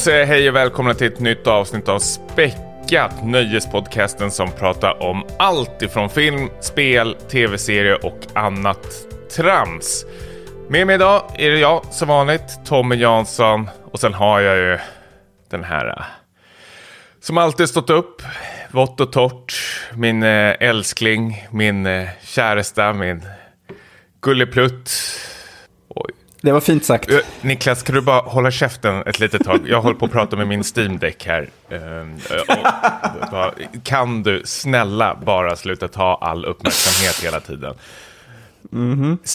Då säger eh, hej och välkomna till ett nytt avsnitt av Späckat, nöjespodcasten som pratar om allt ifrån film, spel, tv-serier och annat trams. Med mig idag är det jag som vanligt, Tommy Jansson och sen har jag ju den här eh, som alltid stått upp, vått och torrt, min eh, älskling, min käresta, min gulleplutt. Det var fint sagt. Eh, Niklas, kan du bara hålla käften ett litet tag? Jag håller på att prata med min Steam Deck här. Ehm, eh, och kan du snälla bara sluta ta all uppmärksamhet hela tiden?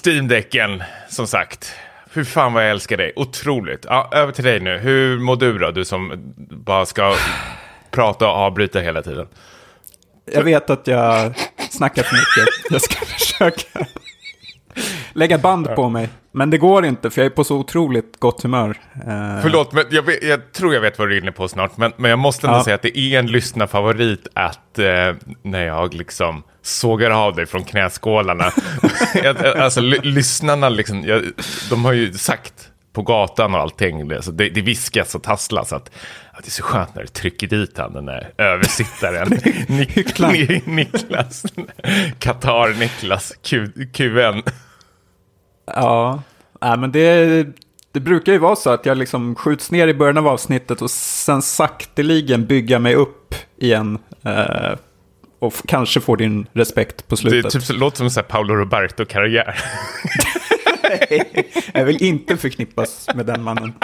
Steam Decken, som sagt. Hur fan vad jag älskar dig. Otroligt. Ja, över till dig nu. Hur mår du då? Du som bara ska prata och avbryta hela tiden. Jag vet att jag snackar för mycket. Jag ska försöka lägga band på mig. Men det går inte, för jag är på så otroligt gott humör. Eh, Förlåt, men jag, vet, jag tror jag vet vad du är inne på snart. Men, men jag måste ändå Ja. säga att det är en lyssnarfavorit att eh, när jag liksom sågar av dig från knäskålarna. Alltså ly- lyssnarna liksom, jag, de har ju sagt på gatan och allting, det, så det, det viskas och tasslas att ja, det är så skönt när du trycker dit han, den där översittaren. Nik- Niklas, Qatar-Niklas, QN. Ja, Nej, men det, det brukar ju vara så att jag liksom skjuts ner i början av avsnittet och sen sakteligen bygga mig upp igen. Eh, och kanske få din respekt på Det slutet. typ, så- låter som en Paolo Roberto-karriär. Jag vill inte förknippas med den mannen.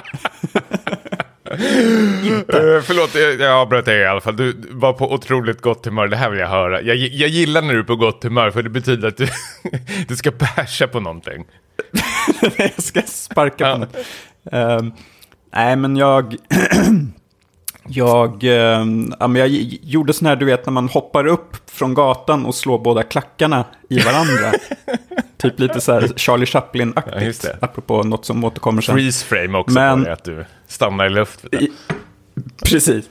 Uh, förlåt, jag, jag avbröt dig i alla fall. Du var på otroligt gott humör. Det här vill jag höra. Jag, jag gillar när du är på gott humör för det betyder att du, du ska basha på någonting. jag ska sparka Ja. på något. Ehm, nej, men jag... jag, ja, men jag gjorde sån här, du vet, när man hoppar upp från gatan och slår båda klackarna i varandra. typ lite så här Charlie Chaplin-aktigt. Ja, apropå något som återkommer sen. Freeze frame också Men- att du stannar i luften. Precis.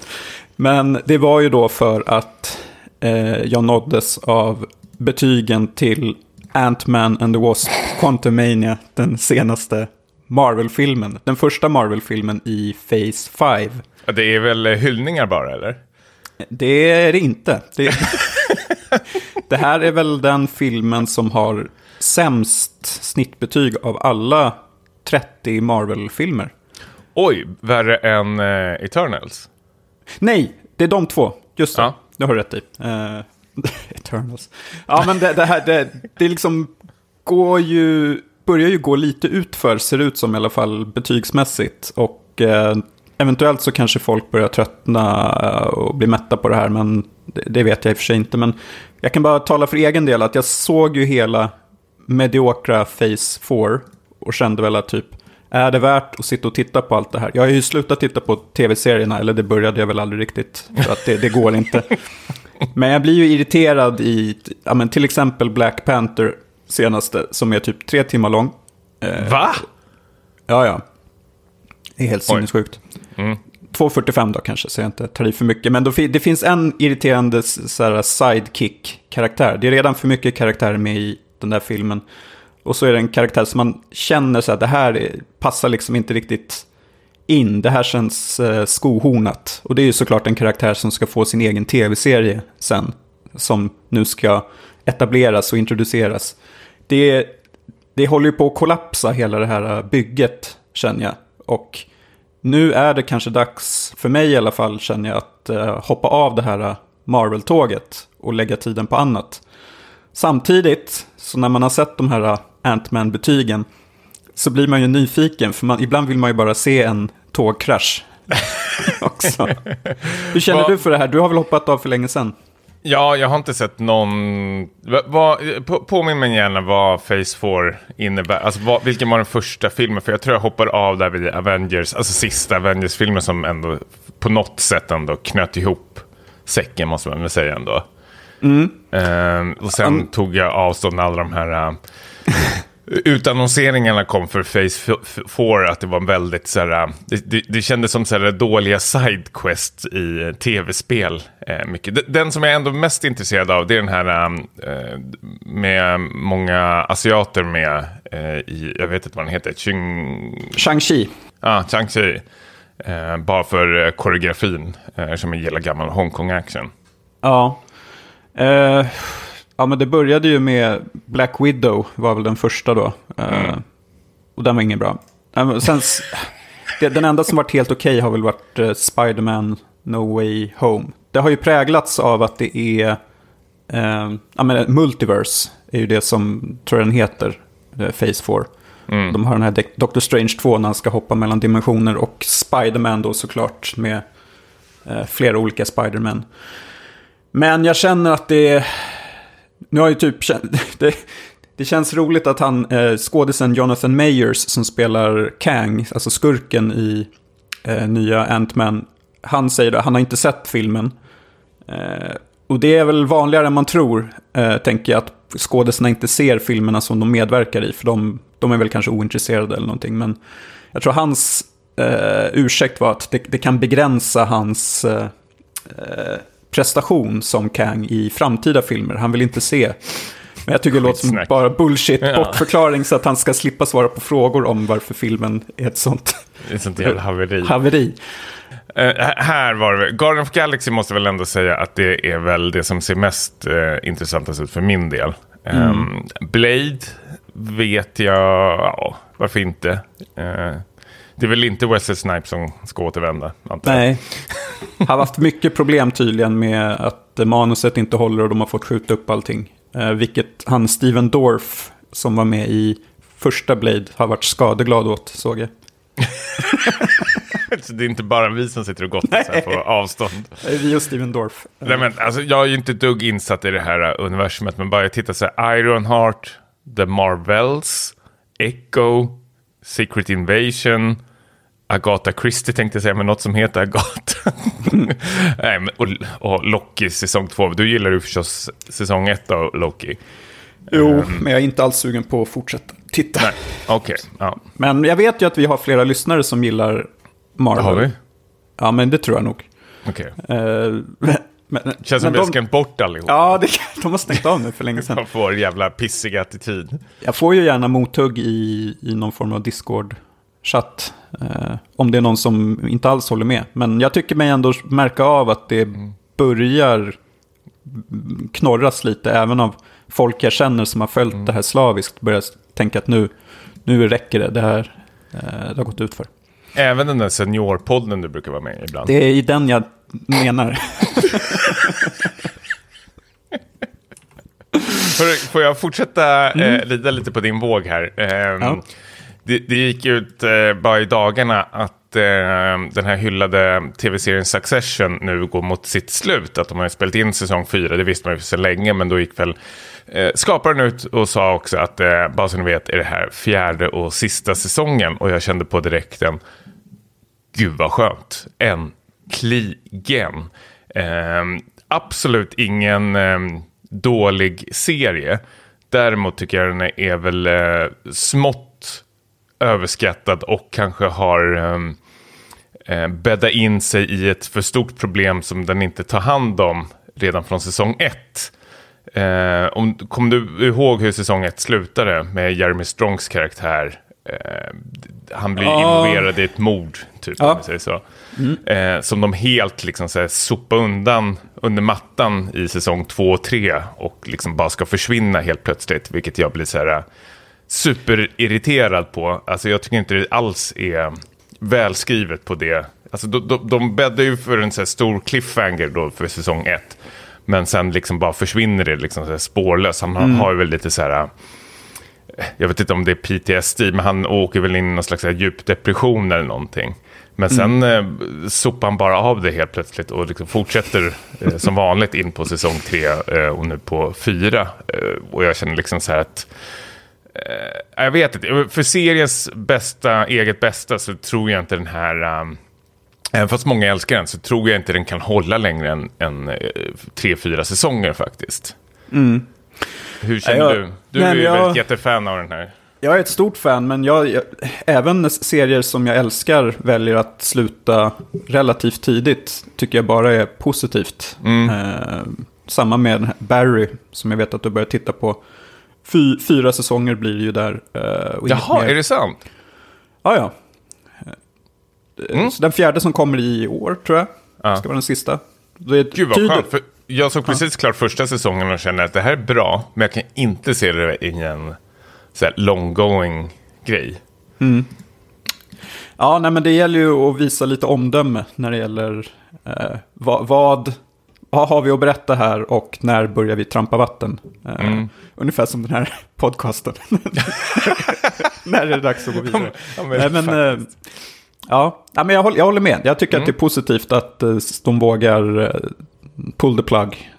Men det var ju då för att eh, jag nåddes av betygen till Ant-Man and the Wasp, Quantumania, den senaste Marvel-filmen. Den första Marvel-filmen i Phase 5. Ja, Det är väl eh, hyllningar bara, eller? Det är det inte. Det, det här är väl den filmen som har sämst snittbetyg av alla 30 Marvel-filmer. Oj, värre än eh, Eternals. Nej, det är de två. Just det, Ja. det har du rätt i. Uh, Eternals. Ja, men det, det här, det, det liksom går ju, börjar ju gå lite utför, ser det ut som i alla fall betygsmässigt. Och eh, eventuellt så kanske folk börjar tröttna eh, och bli mätta på det här, men det, det vet jag i och för sig inte. Men jag kan bara tala för egen del att jag såg ju hela mediokra Phase 4 och kände väl att typ, är det värt att sitta och titta på allt det här? Jag har ju slutat titta på tv-serierna, eller det började jag väl aldrig riktigt, för att det, det går inte. Men jag blir ju irriterad i, ja, men till exempel Black Panther senaste, som är typ tre timmar lång. Eh, Va? Ja, ja. Det är helt sinnessjukt. Mm. 2.45 då kanske, så jag inte tar i för mycket. Men då, fi- det finns en irriterande sidekick-karaktär. Det är redan för mycket karaktärer med i den där filmen. Och så är det en karaktär som man känner så här, det här passar liksom inte riktigt in. Det här känns eh, skohornat. Och det är ju såklart en karaktär som ska få sin egen tv-serie sen. Som nu ska etableras och introduceras. Det, det håller ju på att kollapsa hela det här eh, bygget, känner jag. Och nu är det kanske dags, för mig i alla fall, känner jag, att eh, hoppa av det här eh, Marvel-tåget och lägga tiden på annat. Samtidigt, så när man har sett de här eh, Ant-Man-betygen, så blir man ju nyfiken, för man, ibland vill man ju bara se en tågkrasch. också. Hur känner Vad- du för det här? Du har väl hoppat av för länge sedan? Ja, jag har inte sett någon... Va, va, på, påminn mig gärna vad Phase 4 innebär. Alltså vad, vilken var den första filmen? För jag tror jag hoppade av där vid Avengers, alltså sista Avengers-filmen som ändå på något sätt ändå knöt ihop säcken måste man väl säga ändå. Ehm, och sen tog jag avstånd alla de här uh, utannonseringarna kom för Phase 4. Att det var väldigt så här, uh, det, det, det kändes som så här, dåliga sidequest i uh, tv-spel. Uh, mycket. D- Den som jag är ändå mest intresserad av det är den här uh, med många asiater med uh, i, jag vet inte vad den heter, Ching... Shang-Chi. Ja, Chang-Chi. Eh, bara för eh, koreografin, eh, som jag gillar gammal Hongkong-action. Ja. Eh, ja, men det började ju med Black Widow, var väl den första då. Eh, Mm. Och den var ingen bra. Men sen, den enda som varit helt okej har väl varit eh, Spider-Man No Way Home. Det har ju präglats av att det är... Eh, ja, men Multiverse är ju det som, tror jag den heter, eh, Phase 4. Mm. De har den här Doctor Strange 2 när han ska hoppa mellan dimensioner och Spider-Man då såklart med flera olika Spider-Man. Men jag känner att det är... Nu har ju typ... Det, det känns roligt att han, eh, skådisen Jonathan Mayers som spelar Kang, alltså skurken i eh, nya Ant-Man, han säger det, han har inte sett filmen. Eh, och det är väl vanligare än man tror, eh, tänker jag, att skådisarna inte ser filmerna som de medverkar i, för de, de är väl kanske ointresserade eller någonting. Men jag tror hans eh, ursäkt var att det, det kan begränsa hans eh, eh prestation som Kang i framtida filmer. Han vill inte se. Men jag tycker det låter som bara bullshit, Ja. bortförklaring så att han ska slippa svara på frågor om varför filmen är ett sånt ett sånt jävla haveri. haveri. Eh, här var det, Guardian of Galaxy måste väl ändå säga att det är väl det som ser mest uh, intressantast ut för min del. Ehm, Blade vet jag, ja, varför inte? Eh, det är väl inte Wesley Snipes som ska återvända, antar. Nej. Har haft mycket problem tydligen med att manuset inte håller och de har fått skjuta upp allting. Eh, vilket han Steven Dorff som var med i första Blade har varit skadeglad åt, såg jag. Så det är inte bara vi som sitter och gottar på avstånd. Eh, Vi och Steven Dorff. Eh, Nej, men, alltså, jag är ju inte dugg insatt i det här uh, universumet, men bara jag tittar så här, Ironheart, The Marvels, Echo, Secret Invasion, Agatha Christie tänkte jag säga, men något som heter Agatha. Nej, men, och, och Loki säsong två. Du gillar ju förstås säsong ett av Loki. Jo, men jag är inte alls sugen på att fortsätta titta. Nej, okej. ja. Men jag vet ju att vi har flera lyssnare som gillar Marvel. Har vi? Ja, men det tror jag nog. Okej. Eh, men, Känns som vi har de, bort allihop. Ja, det, de har stängt av nu för länge sedan. De får jävla pissig attityd. Jag får ju gärna mothugg i, i någon form av Discord-chatt. Eh, om det är någon som inte alls håller med. Men jag tycker mig ändå märka av att det börjar knorras lite. Även av folk jag känner som har följt det här slaviskt. Börjar tänka att nu, nu räcker det. Det här eh, det har gått ut för. Även den där seniorpodden du brukar vara med i ibland. Det är i den jag menar. Får, jag fortsätta eh, rida lite på din våg här? Ehm, Ja det, det gick ut eh, bara i dagarna att eh, den här hyllade tv-serien Succession nu går mot sitt slut. Att de har spelat in säsong fyra, det visste man ju sedan länge, men då gick väl eh, skaparen ut och sa också att eh, bara så ni vet är det här fjärde och sista säsongen. Och jag kände på direkten, gud vad skönt. Äntligen. Eh, absolut ingen eh, dålig serie. Däremot tycker jag den är väl eh, smått överskattad och kanske har um, eh, bäddat in sig i ett för stort problem som den inte tar hand om redan från säsong ett. Eh, om, kom du ihåg hur säsong ett slutade med Jeremy Strongs karaktär? Eh, han blir Ja. involverad i ett mord, typ, Ja. om man säger så. Eh, som de helt liksom så här, undan under mattan i säsong två och tre och liksom bara ska försvinna helt plötsligt, vilket jag blir så här superirriterad på. Alltså jag tycker inte det alls är välskrivet på det. Alltså de, de, de bäddar ju för en så stor cliffhanger då för säsong ett. Men sen liksom bara försvinner det liksom så spårlöst. Han har- har ju väl lite så här... Jag vet inte om det är PTSD, men han åker väl in i någon slags djup depression eller någonting. Men sen eh, sopar han bara av det helt plötsligt och liksom fortsätter eh, som vanligt in på säsong tre eh, och nu på fyra. Eh, och jag känner liksom så här att jag vet inte, för seriens bästa, eget bästa så tror jag inte den här... Um, även fast många älskar den så tror jag inte den kan hålla längre än, än eh, tre, fyra säsonger faktiskt. Hur känner Ja, jag- du? Du Nej, är ju jag- väldigt jättefan av den här. Jag är ett stort fan, men jag, jag, även serier som jag älskar väljer att sluta relativt tidigt. Tycker jag bara är positivt. Eh, samma med Barry, som jag vet att du börjar titta på. Fy, fyra säsonger blir det ju där. Eh, och Jaha, mer. är det sant? Ja, ja. Eh, Så den fjärde som kommer i år, tror jag, Ja. ska vara den sista. Det Gud vad tyder- skönt. För jag såg precis klart första säsongen och kände att det här är bra. Men jag kan inte se det i en så här, long-going grej. Ja, nej, men det gäller ju att visa lite omdöme när det gäller eh, vad, vad, vad har vi att berätta här och när börjar vi trampa vatten. Eh, Mm. Ungefär som den här podcasten. när är det dags att gå vidare? Ja, men nej, men, eh, ja, ja, men jag, håller, jag håller med. Jag tycker att Mm. det är positivt att eh, de vågar pull the plug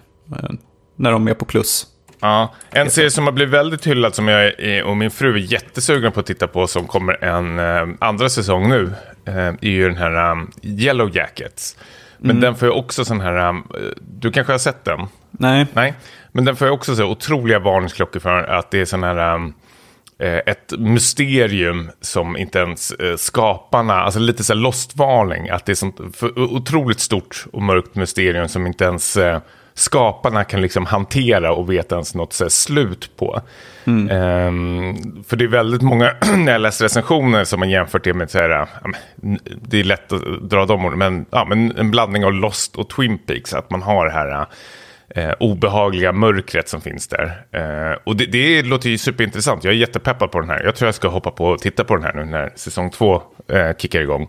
när de är på plus. Ja, en serie som har blivit väldigt hyllad som jag är, och min fru är jättesugna på att titta på som kommer en andra säsong nu är ju den här um, Yellow Jackets. Men den får ju också sån här, um, du kanske har sett den? Nej, Nej, men den får ju också så otroliga varningsklockor för att det är sån här um, eh, ett mysterium som inte ens eh, skaparna, alltså lite så här lost-varning, att det är sånt otroligt stort och mörkt mysterium som inte ens eh, skaparna kan liksom hantera och veta ens något så slut på. Mm. Ehm, för det är väldigt många, när jag läser recensioner som man jämfört det med så här, äh, det är lätt att dra de orden, men, ja, men en blandning av Lost och Twin Peaks, att man har det här äh, eh, obehagliga mörkret som finns där. Eh, och det, det låter ju superintressant. Jag är jättepeppad på den här. Jag tror jag ska hoppa på och titta på den här nu när säsong två eh, kickar igång.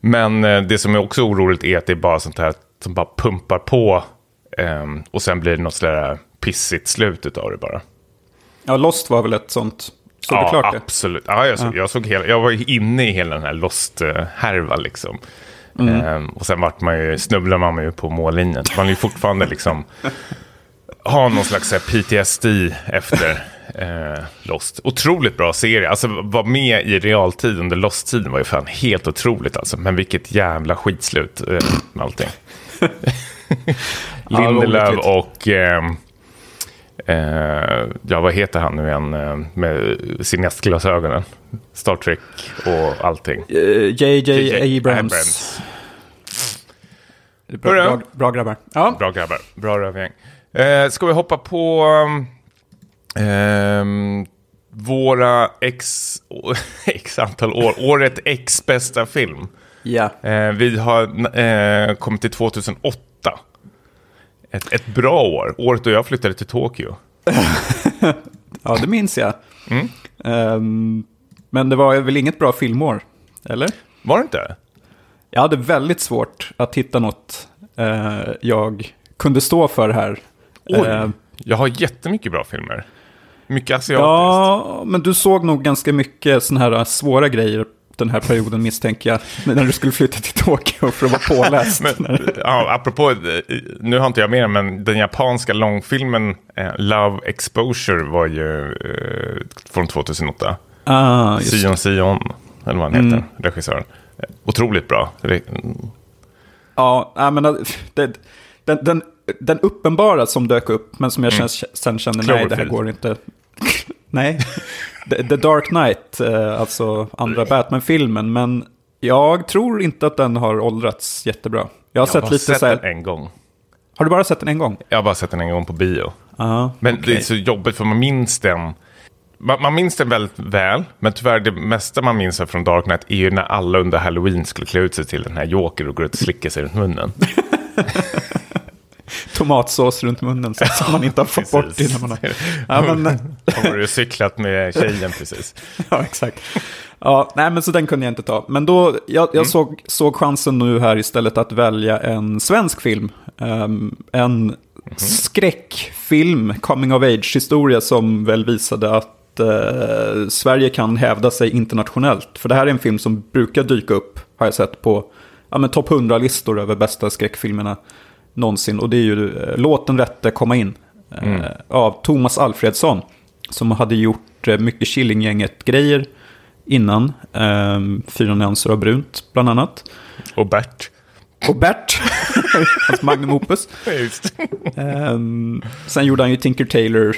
Men eh, det som är också oroligt är att det är bara sånt här som bara pumpar på ehm, och sen blir det något sådär pissigt slut av det bara ja, Lost var väl ett sånt. Såg ja, klart absolut. Ja, jag, såg, Jag, såg hela, jag var ju inne i hela den här Lost-härvan liksom. Mm. Ehm, och sen vart man ju, snubblade man ju på mållinjen. Man är ju fortfarande liksom, har någon slags här, PTSD efter eh, Lost. Otroligt bra serie. Alltså vara med i realtid under Lost-tiden var ju fan helt otroligt alltså. Men vilket jävla skitslut eh, med allting. Ja, Lindelöf och... ehm, Eh, ja, vad heter han nu igen eh, med cineastglasögonen? Star Trek och allting. Eh, JJ J.J. Abrams. Bra, bra, bra grabbar. Ja, Bra grabbar, bra rövgäng. Eh, ska vi hoppa på ehm, våra x, x antal år, året X bästa film? ja. Eh, vi har eh, kommit till 2008. Ett, ett bra år, året då jag flyttade till Tokyo. ja det minns jag. Mm. Ehm, men det var väl inget bra filmår, eller? Var det inte? Jag hade väldigt svårt att hitta något eh, jag kunde stå för här. Oj, Eh, jag har jättemycket bra filmer. Mycket asiatiskt. ja, men du såg nog ganska mycket sådana här svåra grejer den här perioden misstänker jag. När du skulle flytta till Tokyo för att vara påläst. Men, ja, apropå, eh, nu har inte jag med den, men den japanska långfilmen eh, Love Exposure var ju eh, från 2008. ah, just. Sion Sion, eller vad han heter, regissören. Eh, Otroligt bra. Ja, men det, den, den, den uppenbara som dök upp, men som jag Mm. känns, sen kände, nej, det här går inte. nej, The, Dark Knight, eh, alltså andra Batman-filmen, men jag tror inte att den har åldrats jättebra. Jag har Jag sett har lite sett så här, den en gång. har du bara sett den en gång? Jag har bara sett den en gång på bio. Ja, Men det är så jobbigt för man minns den. Man, man minns den väldigt väl, men tyvärr det mesta man minns från Dark Knight är ju när alla under Halloween skulle klä ut sig till den här Joker och gå ut och slicka sig runt munnen. tomatsås runt munnen så att man inte har fått bort det innan man har... Ja, men, Har och cyklat med tjejen precis. ja, exakt. Ja, nej, men så den kunde jag inte ta. Men då, jag, jag såg, såg chansen nu här istället att välja en svensk film. Ehm, en skräckfilm, coming of age-historia som väl visade att eh, Sverige kan hävda sig internationellt. För det här är en film som brukar dyka upp, har jag sett, på ja, topp 100-listor över bästa skräckfilmerna någonsin. Och det är ju eh, Låt den rätte komma in. eh, Av Thomas Alfredsson. Som hade gjort eh, mycket Killinggänget-grejer innan. Eh, Fyra nyanser av brunt, bland annat. Och Bert. Och Bert, hans magnum opus. Ehm, sen gjorde han ju Tinker Tailor.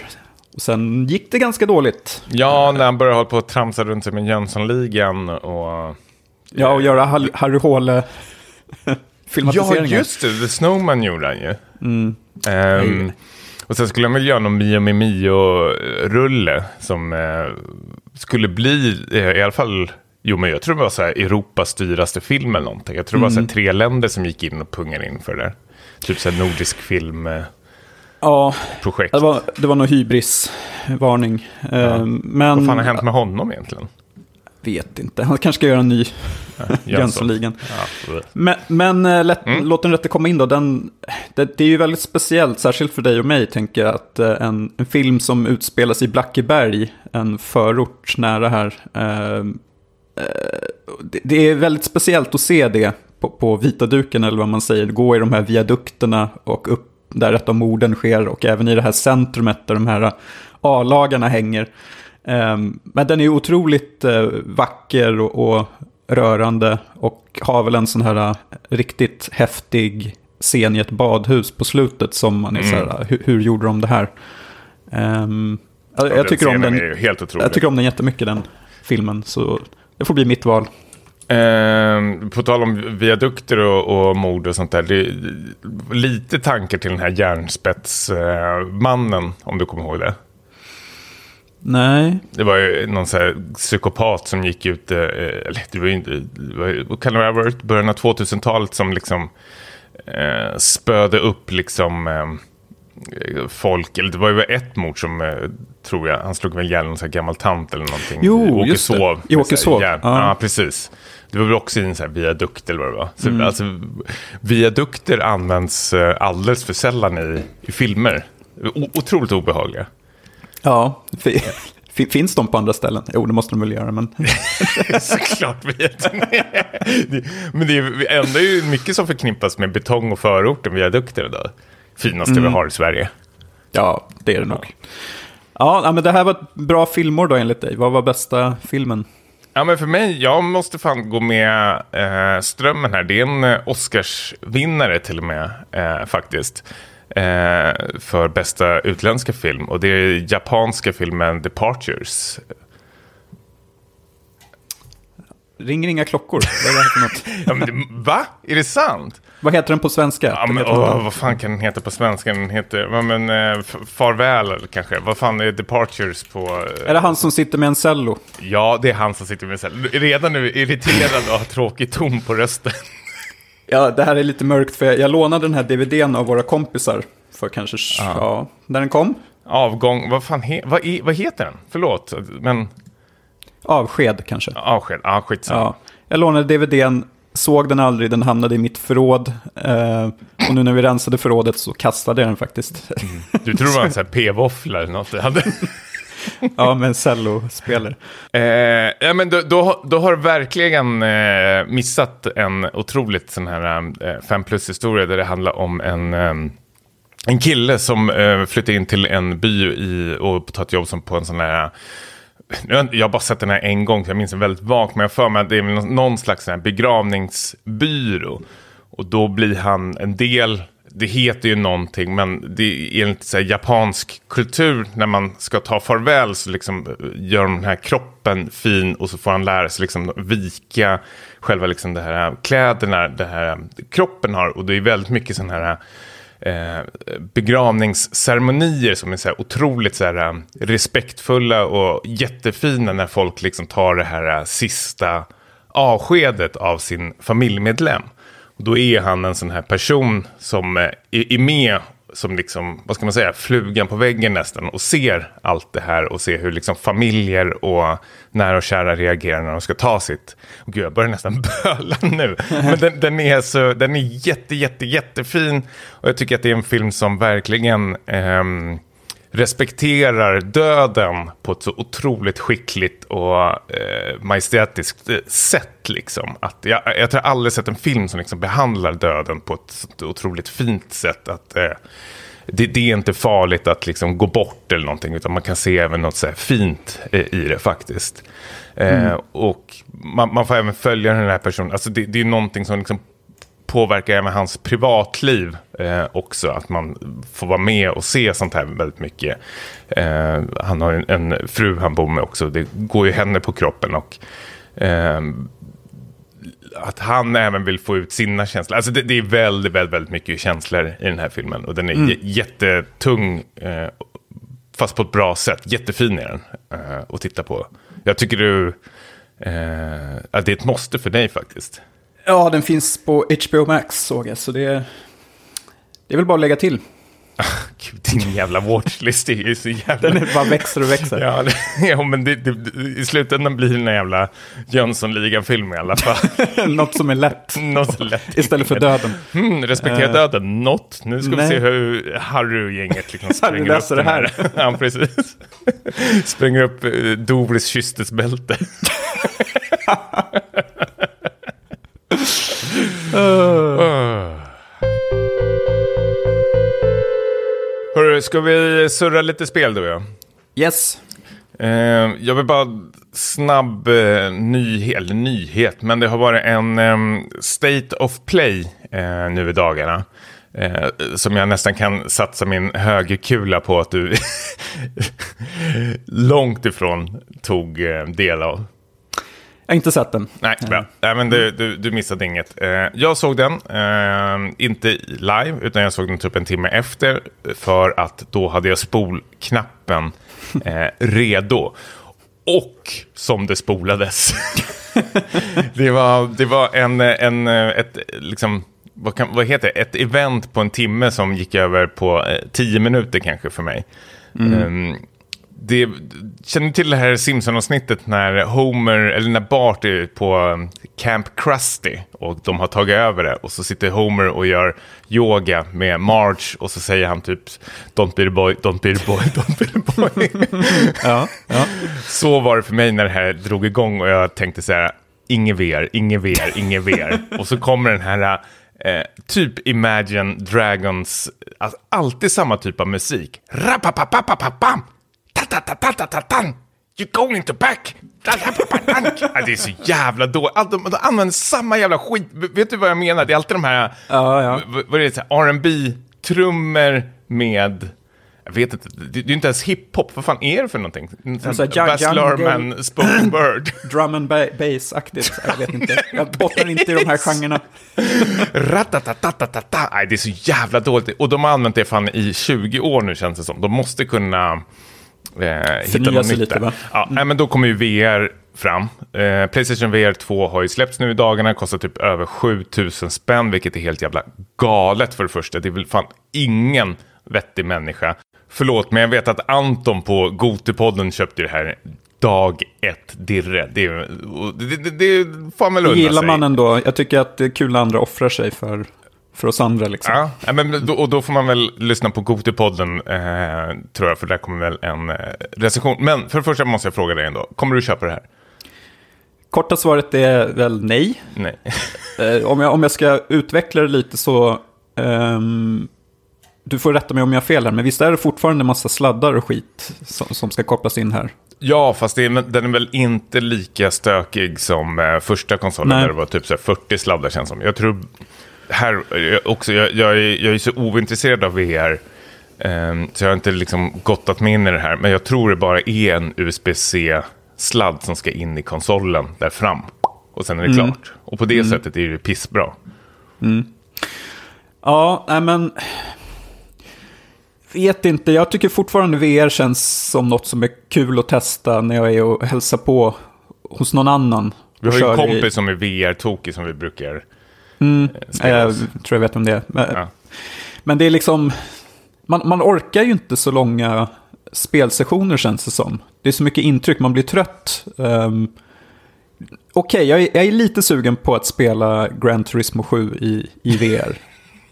Och sen gick det ganska dåligt. Ja, när han började hålla på att tramsa runt sig med Jönssonligan och... Ja, och göra Harry Håle Ja, filmatiseringar. just det. The Snowman gjorde han ju. Mm. Ehm, och sen skulle han väl göra någon Mio med Mio-rulle som eh, skulle bli, eh, i alla fall Jo, men jag tror det var så här Europas dyraste film eller någonting. Jag tror det var så här tre länder som gick in och pungade in för det där. Typ så här nordisk filmprojekt. Ja, det var, det var nog hybrisvarning. Ja. Eh, Men, Vad fan har hänt med honom egentligen? Vet inte, han kanske ska göra en ny Jönsson. Jönssonligan. Ja, Men, men eh, lätt, Mm. låt den rätte komma in då. Den, det, det är ju väldigt speciellt, särskilt för dig och mig, tänker jag, att eh, en, en film som utspelas i Blackeberg, en förort nära här. Eh, eh, det, det är väldigt speciellt att se det på, på vita duken, eller vad man säger, gå i de här viadukterna och upp där ett av morden sker, och även i det här centrumet där de här A-lagarna hänger. Ehm, Men den är otroligt eh, vacker och, rörande och har väl en sån här eh, riktigt häftig scen i ett badhus på slutet som man är så här, hur, hur gjorde de det här? Ehm, jag, jag, tycker om den, jag tycker om den jättemycket, den filmen, så det får bli mitt val. Ehm, på tal om viadukter och, och mord och sånt där. Det lite tankar till den här järnspetsmannen, om du kommer ihåg det. Nej, Det var ju någon så här psykopat som gick ut, eh, eller det var ju inte, det vad kan det ha varit, början av 2000-talet som liksom eh, spöde upp liksom eh, folk, eller det var ju ett mord som, eh, tror jag, han slog väl ihjäl någon så här gammal tant eller någonting. Jo, I just det. Åkeshov. I Åkeshov, ja. Ja. precis. Det var väl också i en så här viadukt eller vad det var. Så, Mm. alltså, viadukter används eh, alldeles för sällan i, i filmer. O- otroligt obehagliga. Ja, fi- fi- finns de på andra ställen? Jo, det måste de väl göra, men Såklart vet ni. Det- Men det är ändå ju mycket som förknippas med betong och förort än viadukter idag. Finaste Mm. vi har i Sverige. ja, det är det nog. Ja, ja, men det här var ett bra filmår då enligt dig. Vad var bästa filmen? Ja, men för mig, jag måste fan gå med eh, strömmen här. Det är en eh, Oscarsvinnare till och med, eh, faktiskt. Eh, för bästa utländska film. Och det är japanska filmen Departures. Ringer inga klockor. Vad är det här för något? Ja, men det, va? Är det sant? Vad heter den på svenska? Ja, men, åh, vad? fan kan den heta på svenska? Den heter, ja, men, eh, Farväl kanske. Vad fan är Departures på? eh, Är det han som sitter med en cello? Ja, det är han som sitter med sig. Redan nu irriterad och har tråkig ton på rösten. Ja, det här är lite mörkt för jag, jag lånade den här DVDn av våra kompisar för kanske, ja, när den kom. Avgång, vad fan he, vad, vad heter den? Förlåt, men Avsked kanske. avsked, ja skitsamma. Ja. Jag lånade DVDn, såg den aldrig, den hamnade i mitt förråd. Eh, och nu när vi rensade förrådet så kastade jag den faktiskt. Du tror det var en sån här p-våffla eller något? Ja, men cellospelare. Eh, ja, men då, då, har- då har du verkligen eh, missat en otroligt sån här eh, fem plus historia där det handlar om en, eh, en kille som eh, flyttar in till en by i, och tar ett jobb som på en sån här jag- har bara sett den här en gång, så jag minns den väldigt vagt, men jag har för mig att det är någon- slags här begravningsbyrå. Och då blir han en del, det heter ju någonting, men det är enligt så här, japansk kultur, när man ska ta farväl så liksom eh, gör de den här kroppen fin och så får han lära sig liksom vika själva liksom det här kläderna, det här eh, kroppen har. Och det är väldigt mycket sådana här eh, begravningsceremonier som är så här otroligt så här, eh, respektfulla och jättefina när folk liksom tar det här sista avskedet av sin familjemedlem. Och då är han en sån här person som eh, är, är med som liksom, vad ska man säga, flugan på väggen nästan och ser allt det här och ser hur liksom familjer och nära och kära reagerar när de ska ta sitt. Och gud, jag börjar nästan böla nu. Men den, den är så, den är jätte, jätte, jättefin och jag tycker att det är en film som verkligen ehm, respekterar döden på ett så otroligt skickligt och eh, majestätiskt eh, sätt. Liksom. Att jag, jag tror jag aldrig sett en film som liksom behandlar döden på ett så otroligt fint sätt. Att, eh, det, det är inte farligt att liksom gå bort eller någonting, utan man kan se även något så fint eh, i det faktiskt. Eh, och man, man får även följa den här personen, alltså det, det är någonting som liksom påverkar även hans privatliv eh, också. Att man får vara med och se sånt här väldigt mycket. Eh, han har en, en fru han bor med också. Det går ju henne på kroppen. och eh, Att han även vill få ut sina känslor. Alltså det, det är väldigt, väldigt, väldigt mycket känslor i den här filmen. Och den är j- jättetung. Eh, fast på ett bra sätt. Jättefin är den eh, att titta på. Jag tycker du... Eh, ja, det är ett måste för dig faktiskt. Ja, den finns på HBO Max såg jag, så det är, det är väl bara att lägga till. Gud, din jävla watchlist är ju så jävla... Den bara växer och växer. Ja, det, ja men det, det, i slutändan blir det en jävla Jönssonligan-film i alla fall. Något som är lätt. Något lätt. Istället för döden. Mm, respektera Eh, döden. Något. Nu ska vi nej. se hur liksom Harry spränger upp löser den det här. här. ja, precis. spränger upp eh, Doris kystesbälte. Uh. Hörru, ska vi surra lite spel då? Ja? Yes. Eh, jag vill bara snabb eh, nyhet, nyhet, men det har varit en em, State of Play eh, nu i dagarna. Eh, som jag nästan kan satsa min högerkula på att du långt ifrån tog eh, del av. Jag har inte sett den. Nej, bra. Nej, men du, du, du missade inget. Eh, jag såg den, eh, inte live, utan jag såg den typ en timme efter. För att då hade jag spolknappen eh, redo. Och som det spolades. det var, det var en, en, ett, liksom, vad, kan, vad heter det? Ett event på en timme som gick över på tio minuter kanske för mig. Ehm, det, känner du till det här Simpson-avsnittet när Homer, eller när Bart är på um, Camp Krusty och de har tagit över det och så sitter Homer och gör yoga med Marge och så säger han typ Don't be the boy, don't be the boy, don't be the boy. Ja, ja. så var det för mig när det här drog igång och jag tänkte så här, inget VR, inget VR, inget VR. och så kommer den här eh, typ Imagine Dragons, alltså alltid samma typ av musik. Rapapapapapapam! You're going to back! Ja, det är så jävla dåligt. Allt- De, de använder samma jävla skit. Vet du vad jag menar? Det är alltid de här, Ja, ja. vad är det, R&B trummor med... Jag vet inte, det det är inte ens hiphop. Vad fan är det för någonting? Alltså, Baz Luhrmann, spoken bird. Drum and ba- bass-aktigt. Jag vet inte. Jag bottnar inte i de här genrerna. Ratatatatata. Nej, det är så jävla dåligt. Och de har använt det fan i 20 år nu känns det som. De måste kunna hitta Förnya något nytt där. va? Ja, nej, men då kommer ju VR fram. Eh, Playstation VR 2 har ju släppts nu i dagarna, kostar typ över 7000 spänn, vilket är helt jävla galet för det första. Det är väl fan ingen vettig människa. Förlåt, men jag vet att Anton på Gotipodden köpte det här dag ett dirre. Det, är- det, det, det får man väl unna gillar sig. man ändå. Jag tycker att det är kul när andra offrar sig för, för oss andra. Liksom. Ja, men då, och då får man väl lyssna på Gotipodden, eh, tror jag, för där kommer väl en eh, recension. Men för det första måste jag fråga dig ändå, kommer du köpa det här? Korta svaret är väl nej. Nej. Eh, om, jag, om jag ska utveckla det lite så... ehm, du får rätta mig om jag har fel här, men visst är det fortfarande en massa sladdar och skit som, som ska kopplas in här? ja, fast det är, den är väl inte lika stökig som eh, första konsolen, Nej. där det var typ så här 40 sladdar känns som. Jag tror, här också, jag, jag, är, jag är så ointresserad av VR, eh, så jag har inte liksom gottat mig in i det här. Men jag tror det bara är en USB-C-sladd som ska in i konsolen där fram. Och sen är det klart. Och på det sättet är det pissbra. Ja, nej men... Vet inte, jag tycker fortfarande VR känns som något som är kul att testa när jag är och hälsar på hos någon annan. Vi har ju en Kör i- kompis som är VR-tokig som vi brukar Mm, jag oss. tror jag vet om det är. Men, Ja. men det är liksom... Man, man orkar ju inte så långa spelsessioner känns det som. Det är så mycket intryck, man blir trött. Um, Okej, jag, är- jag är lite sugen på att spela Gran Turismo 7 i, i VR.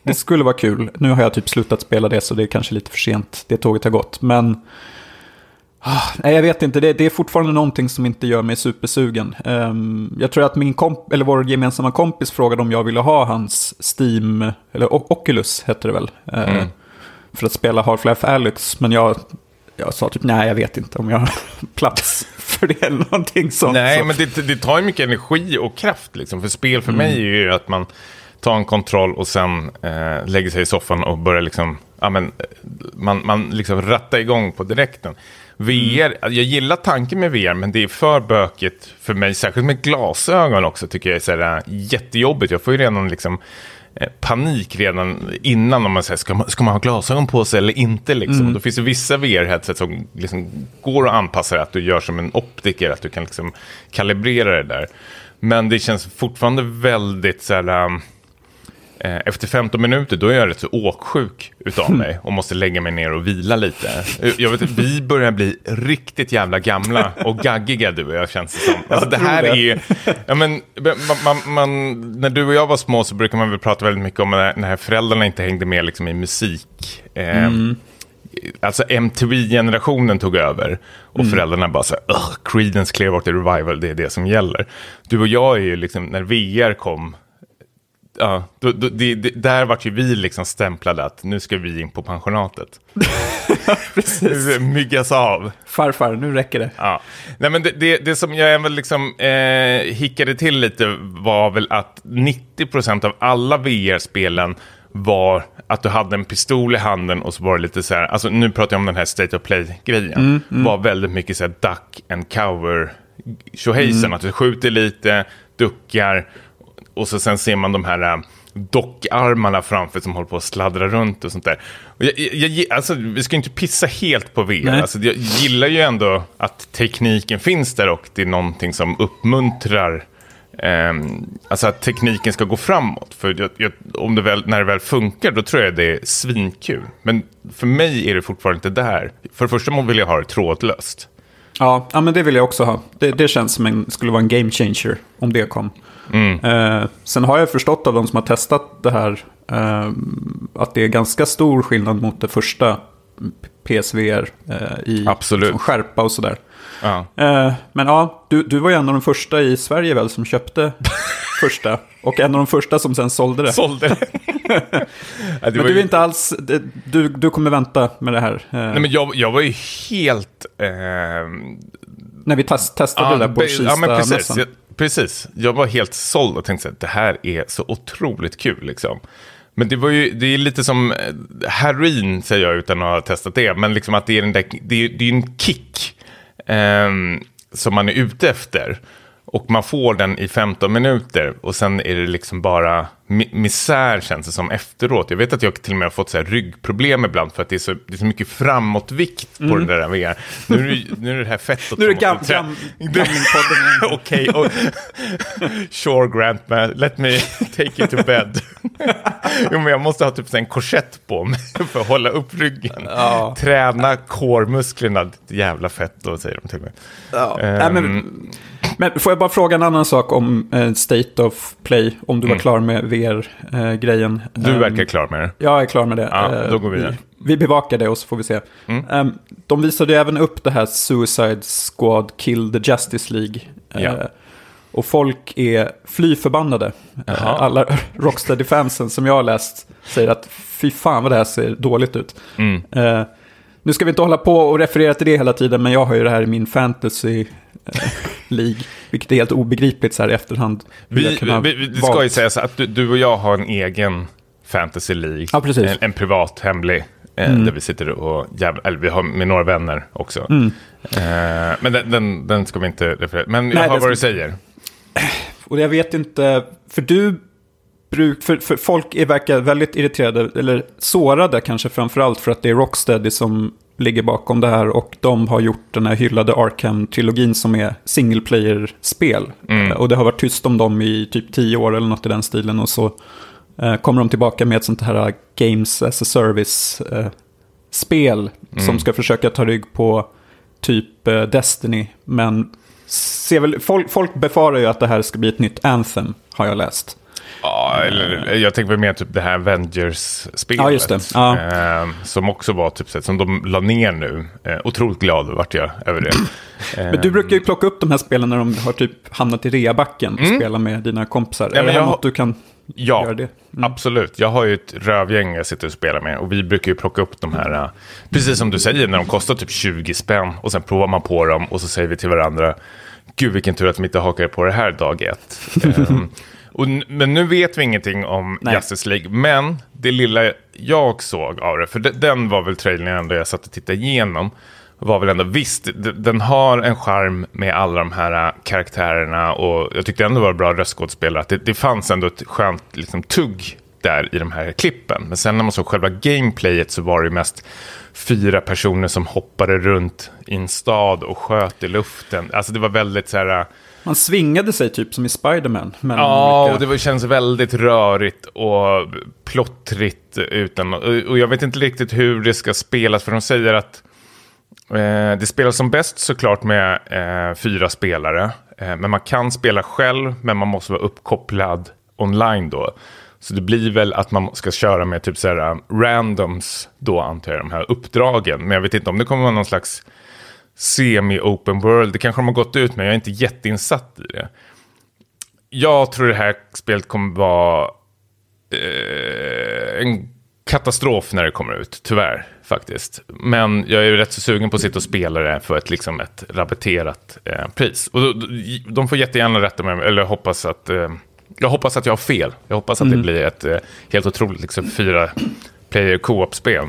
Det skulle vara kul. Nu har jag typ slutat spela det så det är kanske lite för sent. Det tåget har gått. Men nej, jag vet inte. Det, det är fortfarande någonting som inte gör mig supersugen. Ehm, jag tror att min komp eller vår gemensamma kompis frågade om jag ville ha hans Steam, eller O- Oculus hette det väl. eh, Mm. För att spela Half-Life Alyx. Men jag, jag sa typ nej, jag vet inte om jag har plats för det eller någonting sånt. Nej, men det, det tar ju mycket energi och kraft. Liksom. För spel för mig är ju att man tar en kontroll och sen eh, lägger sig i soffan och börjar liksom, ja, men, man, man liksom rattar igång på direkten. VR, jag gillar tanken med VR, men det är för bökigt för mig, särskilt med glasögon också, tycker jag är så här, jättejobbigt. Jag får ju redan liksom eh, panik redan innan om man säger ska man, ska man ha glasögon på sig eller inte. Liksom. Mm. Då finns det vissa VR-headset som liksom går att anpassa det, att du gör som en optiker, att du kan liksom kalibrera det där. Men det känns fortfarande väldigt så här, eh, efter 15 minuter då är jag rätt så åksjuk utav mig och måste lägga mig ner och vila lite. Eh, Jag vet, vi börjar bli riktigt jävla gamla och gaggiga du och jag känns det som. Alltså, det här är, ja, men, man, man, när du och jag var små så brukar man väl prata väldigt mycket om när, när föräldrarna inte hängde med liksom, i musik. Eh, Alltså MTV-generationen tog över och föräldrarna bara så här, "Ugh, Creedence Clearwater Revival, det är det som gäller. Du och jag är ju liksom, när VR kom, ja, då, då, det, det, där vart ju vi liksom stämplade att nu ska vi in på pensionatet. Precis. Myggas av. Farfar, nu räcker det. Ja. Nej, men det, det, det som jag väl liksom eh, hickade till lite var väl att 90% av alla VR-spelen var att du hade en pistol i handen och så var det lite så här, alltså nu pratar jag om den här State of Play-grejen, var väldigt mycket så här duck and cover tjohejsen, att du skjuter lite, duckar och så sen ser man de här äh, dockarmarna framför som håller på att sladdra runt och sånt där. Och jag, jag, alltså, vi ska inte pissa helt på VR. Nej. Alltså, jag gillar ju ändå att tekniken finns där och det är någonting som uppmuntrar ehm, alltså att tekniken ska gå framåt. För jag, om det väl, när det väl funkar, då tror jag det är svinkul. Men för mig är det fortfarande inte där. För det första vill jag ha det trådlöst. Ja, ja men det vill jag också ha. Det, det känns som en, skulle vara en game changer om det kom. Eh, sen har jag förstått av de som har testat det här eh, att det är ganska stor skillnad mot det första PSVR eh, i Absolut. skärpa och sådär. Ja. Eh, men ja, du, du var ju en av de första i Sverige väl som köpte första. Och en av de första som sen sålde det. Sålde det. ja, men du är inte alls, du, du kommer vänta med det här. eh, Nej, men jag, jag var ju helt... ehm, när vi test, testade det där på be- ja, men precis, jag, precis. Jag var helt såld och tänkte att det här är så otroligt kul. Liksom. Men det, var ju, det är lite som eh, heroin, säger jag utan att ha testat det. Men liksom att det är, den där, det är, det är en kick eh, som man är ute efter. Och man får den i 15 minuter och sen är det liksom bara mi- misär känns det som efteråt. Jag vet att jag till och med har fått så här ryggproblem ibland för att det är så, det är så mycket framåtvikt på den där VR. Nu är nu är det här fettet Mm. Nu är det gam, gamlingpodden. Okej, och sure Grant, man, let me take you to bed. jo, men jag måste ha typ en korsett på mig för att hålla upp ryggen. Ja. Träna core-musklerna, jävla fett då, säger de till mig. Ja. Ehm. Nej, men, men får jag bara fråga en annan sak om eh, State of Play, om du var klar med VR-grejen? Mm. Du verkar klar med det. Jag är klar med det. Ja, Eh, då går vi vidare. vi, vi bevakar det och så får vi se. Mm. Ehm, de visade ju även upp det här Suicide Squad Kill the Justice League. Eh, Ja. och folk är fly förbannade. Eh, Jaha. alla Rocksteady-fansen som jag har läst säger att fy fan vad det här ser dåligt ut. Mm. Eh, nu ska vi inte hålla på och referera till det hela tiden, men jag har ju det här i min fantasy eh, League. Vilket är helt obegripligt så här i efterhand. Vi, vi, vi, det ska ju sägas att du, du och jag har en egen fantasy League. Ja. Mm. En, en privat, hemlig. Eh, Där vi sitter och jävla, eller vi har med några vänner också. Eh, men den, den, den ska vi inte referera Men jag Nej, hör vad du säger. Och jag vet inte, för du bruk, för, för folk är, verkar väldigt irriterade, eller sårade kanske framförallt för att det är Rocksteady som ligger bakom det här och de har gjort den här hyllade Arkham-trilogin som är single player-spel. Mm. Eh, Och det har varit tyst om dem i typ tio år eller något i den stilen och så eh, kommer de tillbaka med ett sånt här Games as a Service-spel som ska försöka ta rygg på typ eh, Destiny, men ser väl, folk, folk befarar ju att det här ska bli ett nytt Anthem, har jag läst. Ja, eller, jag tänker väl mer typ det här Avengers-spelet. Ja, just det. Ja. Eh, som också var typ här, som de la ner nu. Eh, otroligt glad vart jag över det. Eh, Men du brukar ju plocka upp de här spelen när de har typ hamnat i reabacken och spela med dina kompisar. Ja, är det jag något du kan Ja, göra det? absolut. Jag har ju ett rövgäng jag sitter och spelar med. Och vi brukar ju plocka upp de här, eh, precis som du säger, när de kostar typ 20 spänn. Och sen provar man på dem och så säger vi till varandra, gud vilken tur att de inte hakar på det här dag ett. Och, men nu vet vi ingenting om Nej. Justice League. Men det lilla jag såg av det, för de, den var väl trailern ändå jag satt och tittade igenom. Var väl ändå, visst, den har en charm med alla de här äh, karaktärerna och jag tyckte ändå det var bra röstskådespelare. Att det, det fanns ändå ett skönt liksom, tugg där i de här klippen. Men sen när man såg själva gameplayet så var det ju mest fyra personer som hoppade runt i en stad och sköt i luften. Alltså det var väldigt så här... Man svingade sig typ som i Spiderman. Ja, olika- och det var- känns väldigt rörigt och plottrigt utan... Och jag vet inte riktigt hur det ska spelas, för de säger att eh, det spelas som bäst såklart med eh, fyra spelare. Eh, men man kan spela själv, men man måste vara uppkopplad online då. Så det blir väl att man ska köra med typ så här um, randoms då antar jag, de här uppdragen. Men jag vet inte om det kommer vara någon slags semi-open world. Det kanske de har gått ut med, jag är inte jätteinsatt i det. Jag tror det här spelet kommer vara eh, en katastrof när det kommer ut, tyvärr faktiskt. Men jag är rätt så sugen på att sitta och spela det för ett, liksom ett rabatterat eh, pris. Och de får jättegärna rätta mig, eller hoppas att... Eh, jag hoppas att jag har fel. Jag hoppas att det blir ett eh, helt otroligt liksom, fyra player co-op-spel.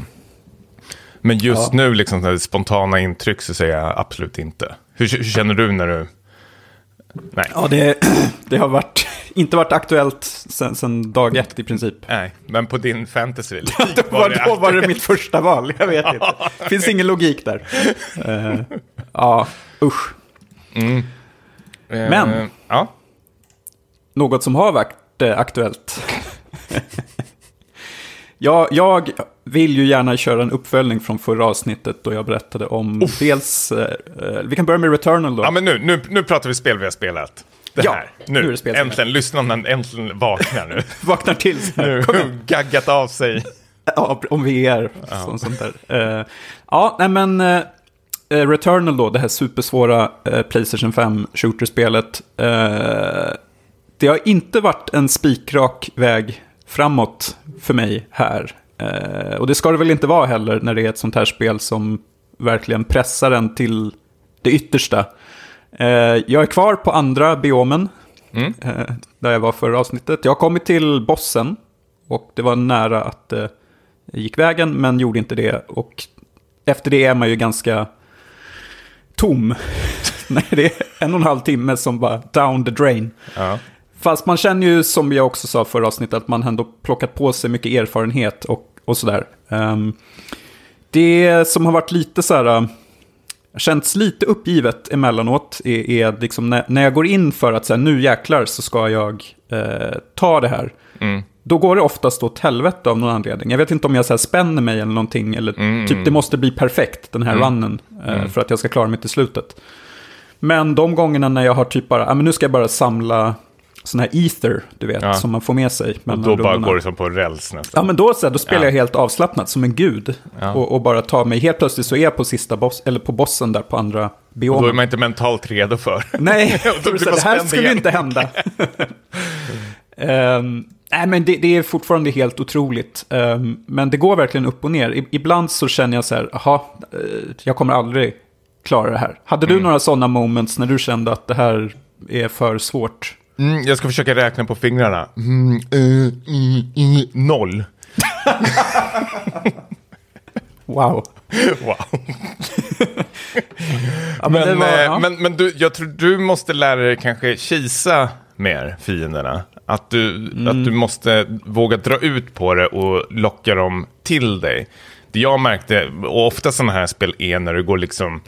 Men just Ja. nu, liksom, här spontana intryck, så säger jag absolut inte. Hur, hur känner du när du... Nej. Ja, det, det har varit, inte varit aktuellt sen, sen dag ett i princip. Nej, men på din fantasy Då var, då var det mitt första val, jag vet inte. Det finns ingen logik där. Eh, ja, usch. Men- Eh, Ja. Något som har varit eh, aktuellt. jag, jag vill ju gärna köra en uppföljning från förra avsnittet då jag berättade om dels... Eh, eh, vi kan börja med Returnal då. ja, men nu, nu, nu pratar vi spel vi har spelat. Det Ja, här. nu Nu, är det spel äntligen. Lyssnarna äntligen vaknar nu. Vaknar till så här. nu Kom gaggat av sig. Ja, om VR. Sånt, sånt där. Eh, ja, nej men... eh, eh, Returnal då, det här supersvåra eh, Playstation 5 shooterspelet. Uh, det har inte varit en spikrak väg framåt för mig här. Eh, och det ska det väl inte vara heller när det är ett sånt här spel som verkligen pressar en till det yttersta. Eh, jag är kvar på andra biomen, Mm. eh, där jag var förra avsnittet. Jag har kommit till bossen och det var nära att det gick vägen, men gjorde inte det. Och efter det är man ju ganska tom. Nej, det är en och en halv timme som bara down the drain. Ja. Fast man känner ju, som jag också sa förra avsnittet, att man ändå plockat på sig mycket erfarenhet och, och sådär. Ehm, det som har varit lite så här, äh, känts lite uppgivet emellanåt, är, är liksom när, när jag går in för att säga nu jäklar så ska jag eh, ta det här. Mm. Då går det oftast åt helvete av någon anledning. Jag vet inte om jag så här spänner mig eller någonting, eller Mm, typ det måste bli perfekt, den här runnen, eh, för att jag ska klara mig till slutet. Men de gångerna när jag har typ bara, ah, men nu ska jag bara samla sån här ether, du vet, Ja. som man får med sig. Och då bara går det som på räls Ja, nästan. men då, så här, då spelar Ja. jag helt avslappnat som en gud. Ja. Och, och bara tar mig, helt plötsligt så är jag på sista boss, eller på bossen där på andra Och då är biomen. man inte mentalt redo för. Nej, då blir så det här skulle igen. inte hända. Ehm, nej, men det, det är fortfarande helt otroligt. Ehm, men det går verkligen upp och ner. I, ibland så känner jag så här, jaha, eh, jag kommer aldrig klara det här. Hade du Mm. några sådana moments när du kände att det här är för svårt? Mm, jag ska försöka räkna på fingrarna. Mm, eh, mm, mm, noll. Wow. Wow. Ja, Men, det var- eh, ja. men, men du, jag tror du måste lära dig kanske kisa mer fienderna. Att du, Mm. att du måste våga dra ut på det och locka dem till dig. Det jag märkte, och ofta sådana här spel är när du går liksom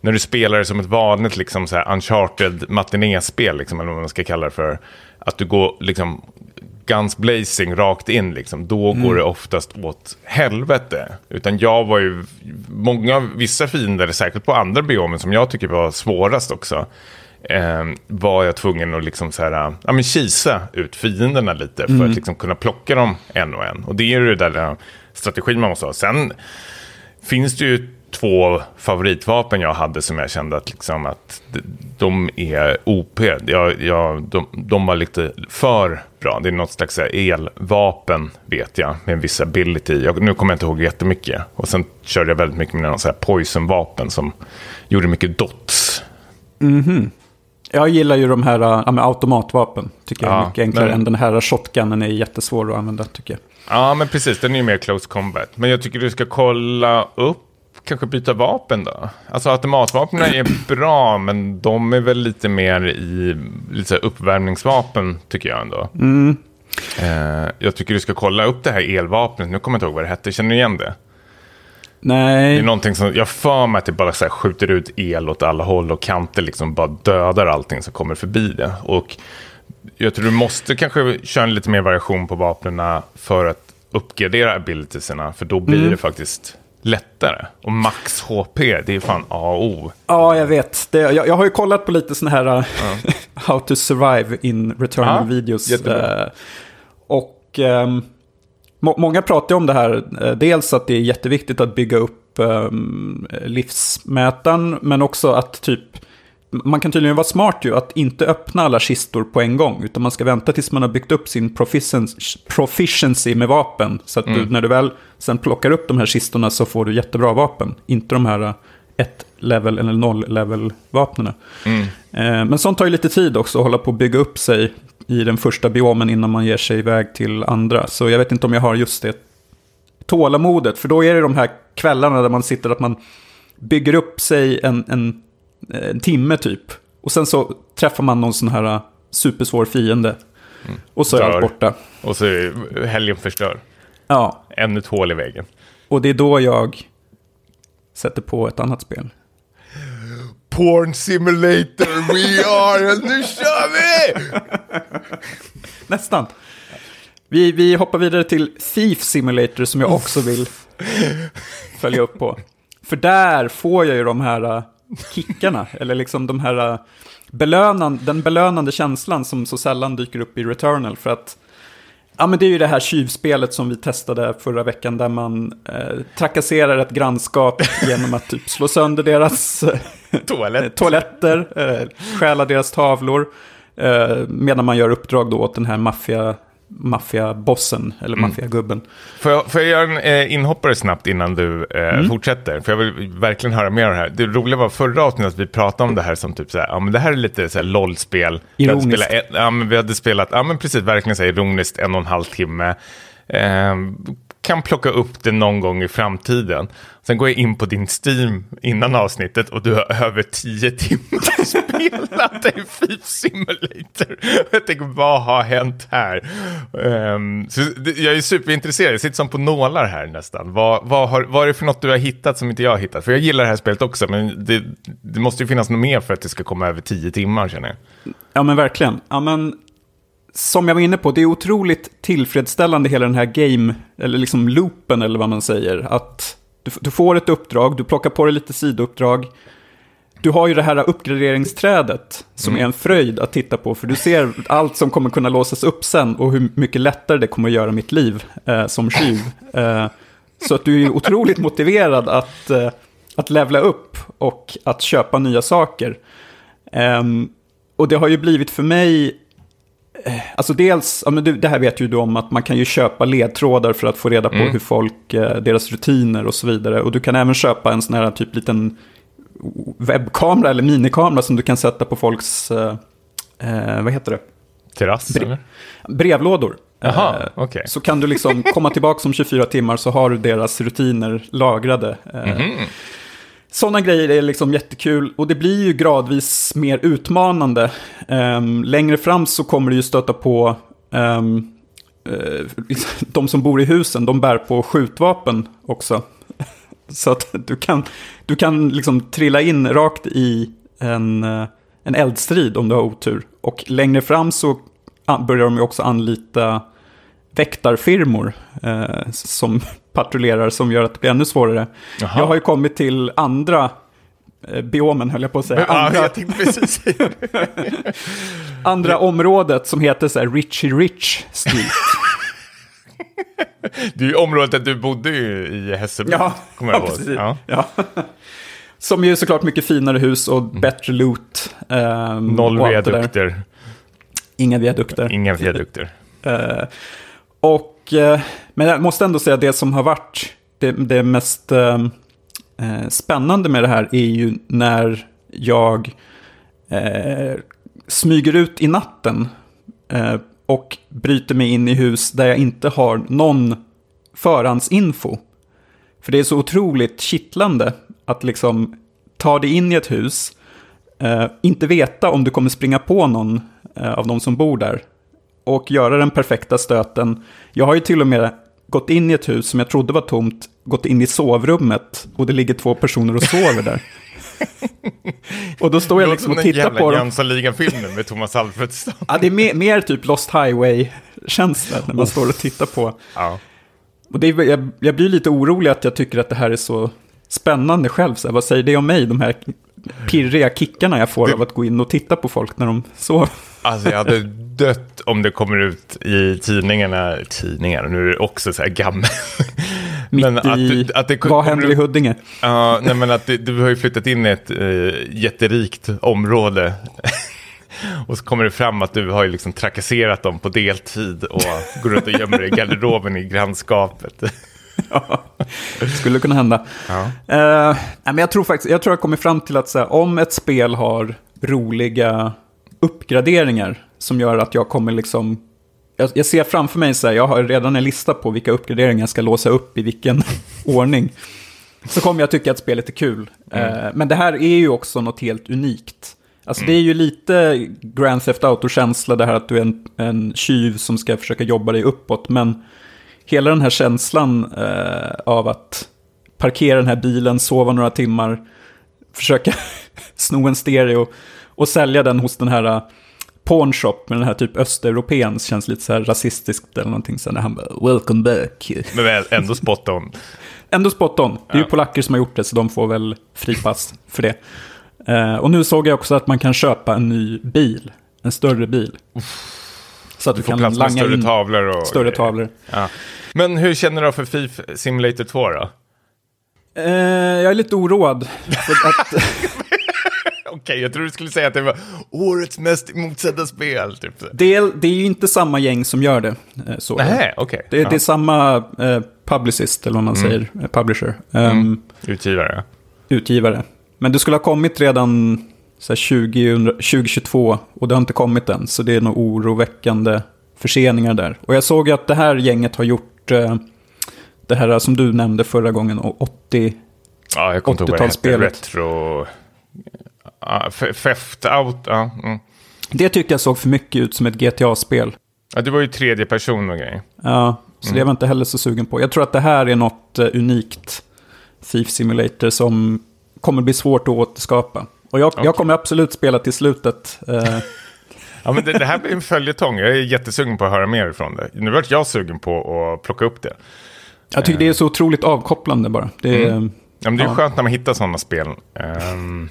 när du spelar det som ett vanligt liksom så uncharted matinéspel, liksom, eller vad man ska kalla det för. Att du går liksom guns blazing rakt in, liksom, då går det oftast åt helvete. Utan jag var ju, många, vissa fiender, säkert på andra biomer som jag tycker var svårast också, eh, var jag tvungen att liksom så här, ja, men kisa ut fienderna lite för att liksom kunna plocka dem en och en. Och det är ju det där strategin man måste ha. Sen finns det ju två favoritvapen jag hade som jag kände att, liksom att de är OP. Jag, jag, de, de var lite för bra. Det är något slags elvapen, vet jag, med en viss ability. Jag, nu kommer jag inte ihåg jättemycket. Och sen körde jag väldigt mycket med någon så här poisonvapen som gjorde mycket dots. Jag gillar ju de här ja, men automatvapen. Tycker jag är Ja, mycket enklare men- än den här shotgunnen är jättesvår att använda tycker jag. Ja, men precis. Den är ju mer close combat. Men jag tycker du ska kolla upp, kanske byta vapen då. Alltså automatvapnen är bra, men de är väl lite mer i lite uppvärmningsvapen, tycker jag ändå. Eh, jag tycker du ska kolla upp det här elvapnet. Nu kommer jag inte ihåg vad det hette. Känner du igen det? Nej. Det är någonting som, jag för mig att det bara så här skjuter ut el åt alla håll och kanter liksom bara dödar allting som kommer förbi det. Och jag tror du måste kanske köra lite mer variation på vapnen för att uppgradera abilitiesarna. För då blir Mm. det faktiskt lättare. Och max HP, det är fan A och O. Ja, jag vet. Det, jag, jag har ju kollat på lite sådana här uh, How to survive in returnal Ja, videos. jättebra. eh, och ehm, må, många pratar ju om det här. eh, dels att det är jätteviktigt att bygga upp um, livsmätaren. Men också att typ man kan tydligen vara smart ju att inte öppna alla kistor på en gång. Utan man ska vänta tills man har byggt upp sin proficiency, med vapen. Så att du, när du väl sen plockar upp de här kistorna så får du jättebra vapen. Inte de här 1 level eller 0 level vapnen. Mm. Eh, men sånt tar ju lite tid också att hålla på att bygga upp sig i den första biomen innan man ger sig iväg till andra. Så jag vet inte om jag har just det tålamodet. För då är det de här kvällarna där man sitter att man bygger upp sig en, en, en timme typ. Och sen så träffar man någon sån här uh, supersvår fiende. Och så är Dör. allt borta. Och så är helgen förstör. Ja, Ännu ett hål i väggen. och det är då jag sätter på ett annat spel. Porn simulator we are, nu kör vi! Nästan. Vi, vi hoppar vidare till Thief Simulator som jag också vill följa upp på. För där får jag ju de här uh, kickarna, eller liksom de här uh, belönan, den belönande känslan som så sällan dyker upp i Returnal. För att, ja men det är ju det här tjuvspelet som vi testade förra veckan där man eh, trakasserar ett grannskap genom att typ slå sönder deras eh, Toalett. toaletter, eh, stjäla deras tavlor. Eh, medan man gör uppdrag då åt den här maffia, maffiabossen, eller maffiagubben. Får jag, får jag göra en eh, inhoppare snabbt innan du eh, fortsätter? För jag vill verkligen höra mer om det här. Det roliga var förra avsnittet att vi pratade om det här som typ så här, ja men det här är lite så här LOL-spel. Ironiskt. spelat Ja men vi hade spelat, ja men precis, verkligen så här ironiskt, en och en halv timme. Eh, kan plocka upp det någon gång i framtiden. Sen går jag in på din Steam innan avsnittet och du har över tio timmar spelat i Thief Simulator. Jag tänker, vad har hänt här? Um, så jag är superintresserad, jag sitter som på nålar här nästan. Vad, vad, har, vad är det för något du har hittat som inte jag har hittat? För jag gillar det här spelet också, men det, det måste ju finnas något mer för att det ska komma över tio timmar känner jag. Ja men verkligen. Ja, men, som jag var inne på, det är otroligt tillfredsställande hela den här game, eller liksom loopen eller vad man säger. Att du, du får ett uppdrag, du plockar på dig lite sidouppdrag. Du har ju det här uppgraderingsträdet som är en fröjd att titta på. För du ser allt som kommer kunna låsas upp sen och hur mycket lättare det kommer att göra mitt liv eh, som tjuv. Eh, så att du är otroligt motiverad att, eh, att levla upp och att köpa nya saker. Ehm, och det har ju blivit för mig, alltså dels, ja, men det, det här vet ju du om att man kan ju köpa ledtrådar för att få reda på hur folk, eh, deras rutiner och så vidare. Och du kan även köpa en sån här typ liten webbkamera eller minikamera som du kan sätta på folks, eh, eh, vad heter det, Terrass Bre- eller? brevlådor. Jaha, Eh, okej. Så kan du liksom komma tillbaka om 24 timmar så har du deras rutiner lagrade. Eh, sådana grejer är liksom jättekul och det blir ju gradvis mer utmanande. Um, längre fram så kommer du ju stöta på um, uh, de som bor i husen, de bär på skjutvapen också. Så att du kan, du kan liksom trilla in rakt i en, eh, en eldstrid om du har otur. Och längre fram så ah, börjar de ju också anlita väktarfirmor eh, som patrullerar som gör att det blir ännu svårare. Jaha. Jag har ju kommit till andra eh, biomen, höll jag på att säga. Ja, Andra, det. andra området som heter så här Richie Rich Street. Det är ju området där du bodde i Hässelby. ja, kommer jag ja, ihåg. Ja. Ja. Som ju såklart mycket finare hus och bättre loot. ehm, Noll viadukter, Inga viadukter. inga viadukter. Eh, och, Eh, men jag måste ändå säga det som har varit det, det mest eh, eh, spännande med det här är ju när jag eh, smyger ut i natten eh, och bryter mig in i hus där jag inte har någon förhandsinfo. För det är så otroligt kittlande att liksom ta dig in i ett hus, eh, inte veta om du kommer springa på någon eh, av de som bor där och göra den perfekta stöten. Jag har ju till och med gått in i ett hus som jag trodde var tomt, gått in i sovrummet och det ligger två personer och sover där. och då står jag liksom och tittar på dem. Jönssonligan-filmen med Thomas Alfredsson. ja, det är mer, mer typ Lost Highway-känsla när man står och tittar på. Ja. Och det är, jag, jag blir lite orolig att jag tycker att det här är så spännande själv. Så här, vad säger det om mig, de här pirriga kickarna jag får Det- av att gå in och titta på folk när de sover? Alltså jag hade dött om det kommer ut i tidningarna, tidningar, nu är det också så här gammel. Mitt Men att i, du- att det vad händer i Huddinge? Ja, nej men att det, du har ju flyttat in i ett eh, jätterikt område. och så kommer det fram att du har ju liksom trakasserat dem på deltid och går runt och gömmer dig i garderoben i grannskapet. Ja, skulle kunna hända. Ja. Nej, men jag tror faktiskt, jag tror jag kommer fram till att här, om ett spel har roliga uppgraderingar som gör att jag kommer liksom... Jag, jag ser framför mig så här, jag har redan en lista på vilka uppgraderingar jag ska låsa upp i vilken ordning. Så kommer jag tycka att spelet är kul. Eh, men det här är ju också något helt unikt. Alltså det är ju lite Grand Theft Auto-känsla, det här att du är en, en tjuv som ska försöka jobba dig uppåt. Men hela den här känslan eh, av att parkera den här bilen, sova några timmar, försöka sno en stereo och sälja den hos den här uh, pawnshop med den här typ östeuropén känns lite så här rasistiskt eller någonting. Så när han bara “Welcome back”. Men väl ändå spot on. Ändå spot on. Det är ju Ja. polacker som har gjort det, så de får väl fripass för det. Eh, och nu såg jag också att man kan köpa en ny bil, en större bil. Så att Du du, får kan plats langa större in tavlor och... större tavlor. Ja. Men hur känner du för FIF Simulator 2 då? Eh, jag är lite oroad. Att, Okej, jag tror du skulle säga att det var årets mest motsedda spel. Typ. det, är, det är ju inte samma gäng som gör det. Eh, så. Nej, okej. Det, Ja. det är samma eh, publicist, eller vad man säger, eh, publisher, ehm, Utgivare. utgivare. Men det skulle ha kommit redan så här, 20, 2022 och det har inte kommit än. Så det är nog oroväckande förseningar där. Och jag såg ju att det här gänget har gjort eh, det här som du nämnde förra gången, och 80... Ja, jag kommer inte ihåg vad det hette. 80-talsspelet. Retro... Ja, F- Theft Out. Ja, mm. Det tyckte jag såg för mycket ut som ett GTA-spel. ja, det var ju tredje person och grejer. Ja, så det var jag inte heller så sugen på. Jag tror att det här är något eh, unikt Thief Simulator som kommer bli svårt att återskapa. Och jag, Okej. jag kommer absolut spela till slutet. Eh, Ja, men det, det här blir en följetong. Jag är jättesugen på att höra mer ifrån det. Nu vart jag sugen på att plocka upp det. jag tycker det är så otroligt avkopplande bara. Det är, Ja, men det är Ja. skönt när man hittar sådana spel. ehm,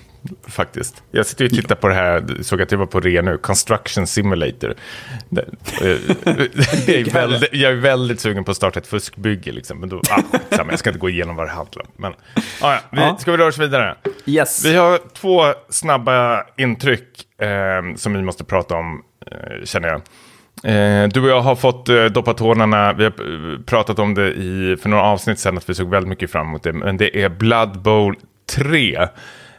faktiskt. Jag sitter och tittar på det här, såg att det var på rea nu, Construction Simulator. Det, eh, jag, är väldigt, jag är väldigt sugen på att starta ett fuskbygge, liksom. men då, ah, skitsamma, jag ska inte gå igenom vad det handlar om. Men, ah, ja, vi, Ja. Ska vi röra oss vidare? Yes. Vi har två snabba intryck eh, som vi måste prata om, eh, känner jag. Eh, du och jag har fått eh, doppa tårna, vi har eh, pratat om det i, för några avsnitt sedan, att vi såg väldigt mycket fram emot det. Men det är Blood Bowl 3.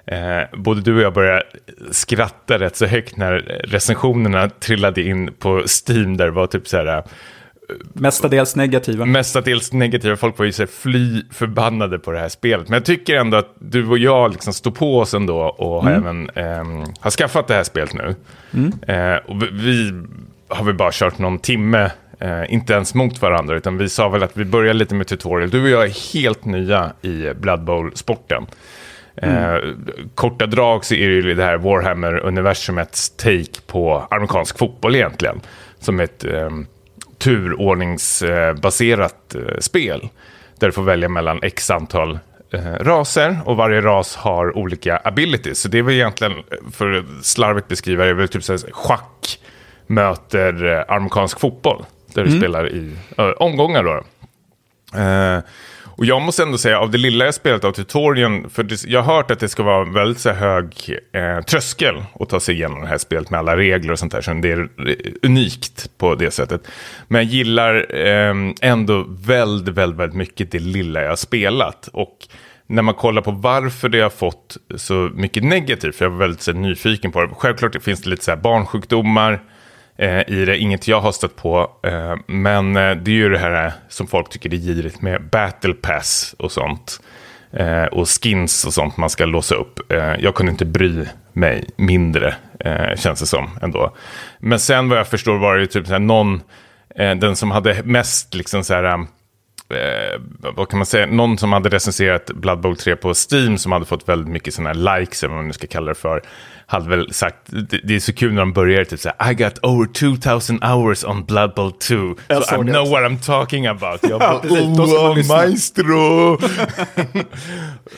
Eh, både du och jag började skratta rätt så högt när recensionerna trillade in på Steam, där det var typ så här... Mestadels negativa. Mestadels negativa, folk var ju så fly förbannade på det här spelet. Men jag tycker ändå att du och jag liksom står på oss ändå och har även ehm, har skaffat det här spelet nu. Eh, och vi har vi bara kört någon timme, eh, inte ens mot varandra, utan vi sa väl att vi börjar lite med tutorial. Du och jag är helt nya i Blood Bowl-sporten. Eh, korta drag så är det ju det här Warhammer-universumets take på amerikansk fotboll egentligen. Som ett eh, turordningsbaserat eh, spel. Där du får välja mellan x antal eh, raser och varje ras har olika abilities. Så det är väl egentligen, för att slarvigt beskriva det, är väl typ så här, schack möter eh, amerikansk fotboll. Där du spelar i eh, omgångar då. Eh, och jag måste ändå säga, av det lilla jag spelat av tutorialen, för det, jag har hört att det ska vara väldigt så hög eh, tröskel att ta sig igenom det här spelet med alla regler och sånt där, så det är eh, unikt på det sättet. Men jag gillar eh, ändå väldigt, väldigt, väldigt mycket det lilla jag har spelat. Och när man kollar på varför det har fått så mycket negativt, för jag var väldigt så nyfiken på det. Självklart finns det lite så här barnsjukdomar, Eh, i det. Inget jag har stött på. Eh, men eh, det är ju det här eh, som folk tycker är girigt med battle pass och sånt. eh, och skins och sånt man ska låsa upp. Eh, jag kunde inte bry mig mindre, eh, känns det som ändå. Men sen vad jag förstår var det typ så här, någon, eh, den som hade mest liksom så här, eh, vad kan man säga, någon som hade recenserat Blood Bowl 3 på Steam som hade fått väldigt mycket sådana här likes, eller vad man nu ska kalla det för, hade väl sagt, det, det är så kul när de börjar typ såhär, I got over 2000 hours on Blood Bowl 2, Jag so I know what I'm talking about. Jag bara, oh, lyssna." maestro!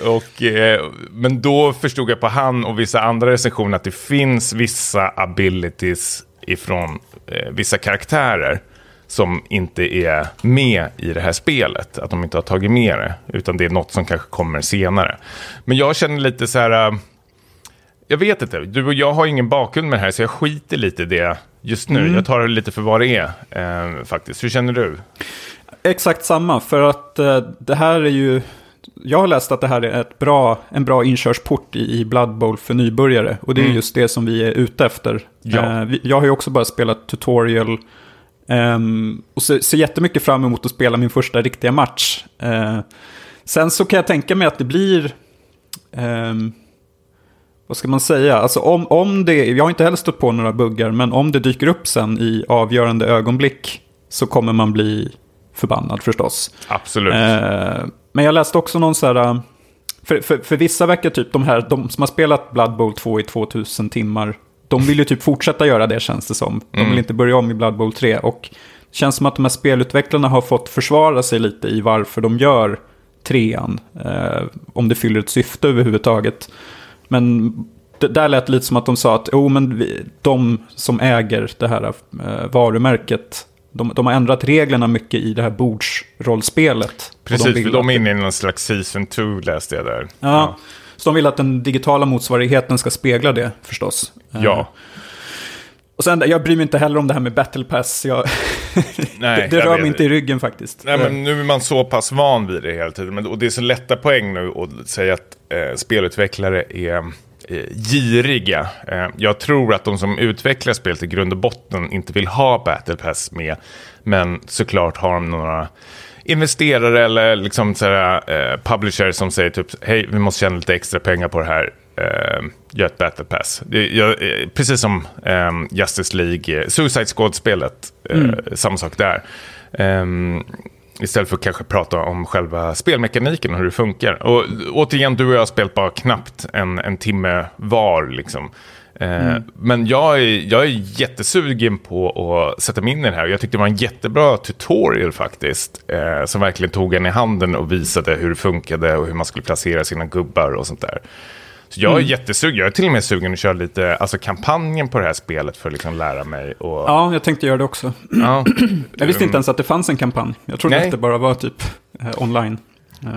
och, eh, men då förstod jag på han och vissa andra recensioner att det finns vissa abilities ifrån eh, vissa karaktärer som inte är med i det här spelet. Att de inte har tagit med det, utan det är något som kanske kommer senare. Men jag känner lite så här... Jag vet inte, du och jag har ingen bakgrund med det här, så jag skiter lite i det just nu. Mm. Jag tar det lite för vad det är, eh, faktiskt. Hur känner du? Exakt samma, för att eh, det här är ju... Jag har läst att det här är ett bra, en bra inkörsport i, i Blood Bowl för nybörjare. Och det är Mm. just det som vi är ute efter. Ja. Eh, vi, jag har ju också bara spelat tutorial. ehm, och ser, ser jättemycket fram emot att spela min första riktiga match. Eh, sen så kan jag tänka mig att det blir... vad ska man säga? Alltså om, om det, jag har inte heller stött på några buggar, men om det dyker upp sen i avgörande ögonblick så kommer man bli förbannad förstås. Absolut. Eh, men jag läste också någon så här, eh, för, för, för vissa verkar typ de här, de som har spelat Blood Bowl 2 i 2000 timmar, de vill ju typ fortsätta göra det känns det som. De vill Mm. inte börja om i Blood Bowl 3 och det känns som att de här spelutvecklarna har fått försvara sig lite i varför de gör trean. Eh, om det fyller ett syfte överhuvudtaget. Men det, där lät det lite som att de sa att oh, men vi, de som äger det här eh, varumärket, de, de har ändrat reglerna mycket i det här bordsrollspelet. Precis, de att är inne i någon slags season 2 läste jag där. Ja, så de vill att den digitala motsvarigheten ska spegla det förstås. Eh, Ja. Och sen, jag bryr mig inte heller om det här med battle pass. Jag, Nej, det jag rör mig inte i ryggen faktiskt. Nej, men nu är man så pass van vid det hela tiden. Och det är så lätta poäng nu att säga att eh, spelutvecklare är eh, giriga. Eh, jag tror att de som utvecklar spelet i grund och botten inte vill ha Battle Pass med. Men såklart har de några investerare eller liksom sådär, eh, publisher som säger typ hej, vi måste tjäna lite extra pengar på det här. Eh, gör ett Battle Pass. Jag, eh, precis som eh, Justice League, eh, Suicide Squad-spelet, eh, samma sak där. Ehm, istället för att kanske prata om själva spelmekaniken och hur det funkar. Och återigen, du och jag har spelat bara knappt en, en timme var. Liksom. Eh, Men jag är, jag är jättesugen på att sätta mig in i det här. Jag tyckte det var en jättebra tutorial faktiskt. Eh, som verkligen tog en i handen och visade hur det funkade och hur man skulle placera sina gubbar och sånt där. Så jag är jättesugen. Jag är till och med sugen att köra lite alltså kampanjen på det här spelet för att liksom lära mig. Och, Ja, jag tänkte göra det också. ja. Jag visste inte ens att det fanns en kampanj. Jag trodde Nej. att det bara var typ eh, online.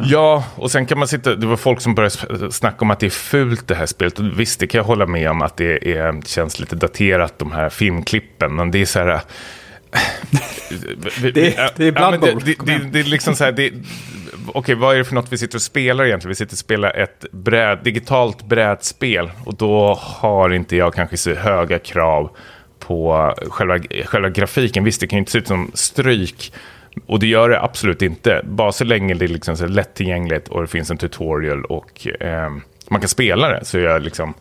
Ja, och sen kan man sitta, det var folk som började snacka om att det är fult det här spelet. Och visst, det kan jag hålla med om att det är, känns lite daterat, de här filmklippen. Men det är så här... Det- det är Blood ja, det, Bowl. det, Kom det, igen. det är liksom så här, det, okej, vad är det för något vi sitter och spelar egentligen? Vi sitter och spelar ett bräd, digitalt brädspel. Och då har inte jag kanske så höga krav på själva, själva grafiken. Visst, det kan ju inte se ut som stryk. Och det gör det absolut inte. Bara så länge det är liksom så lättillgängligt och det finns en tutorial och eh, man kan spela det så är jag liksom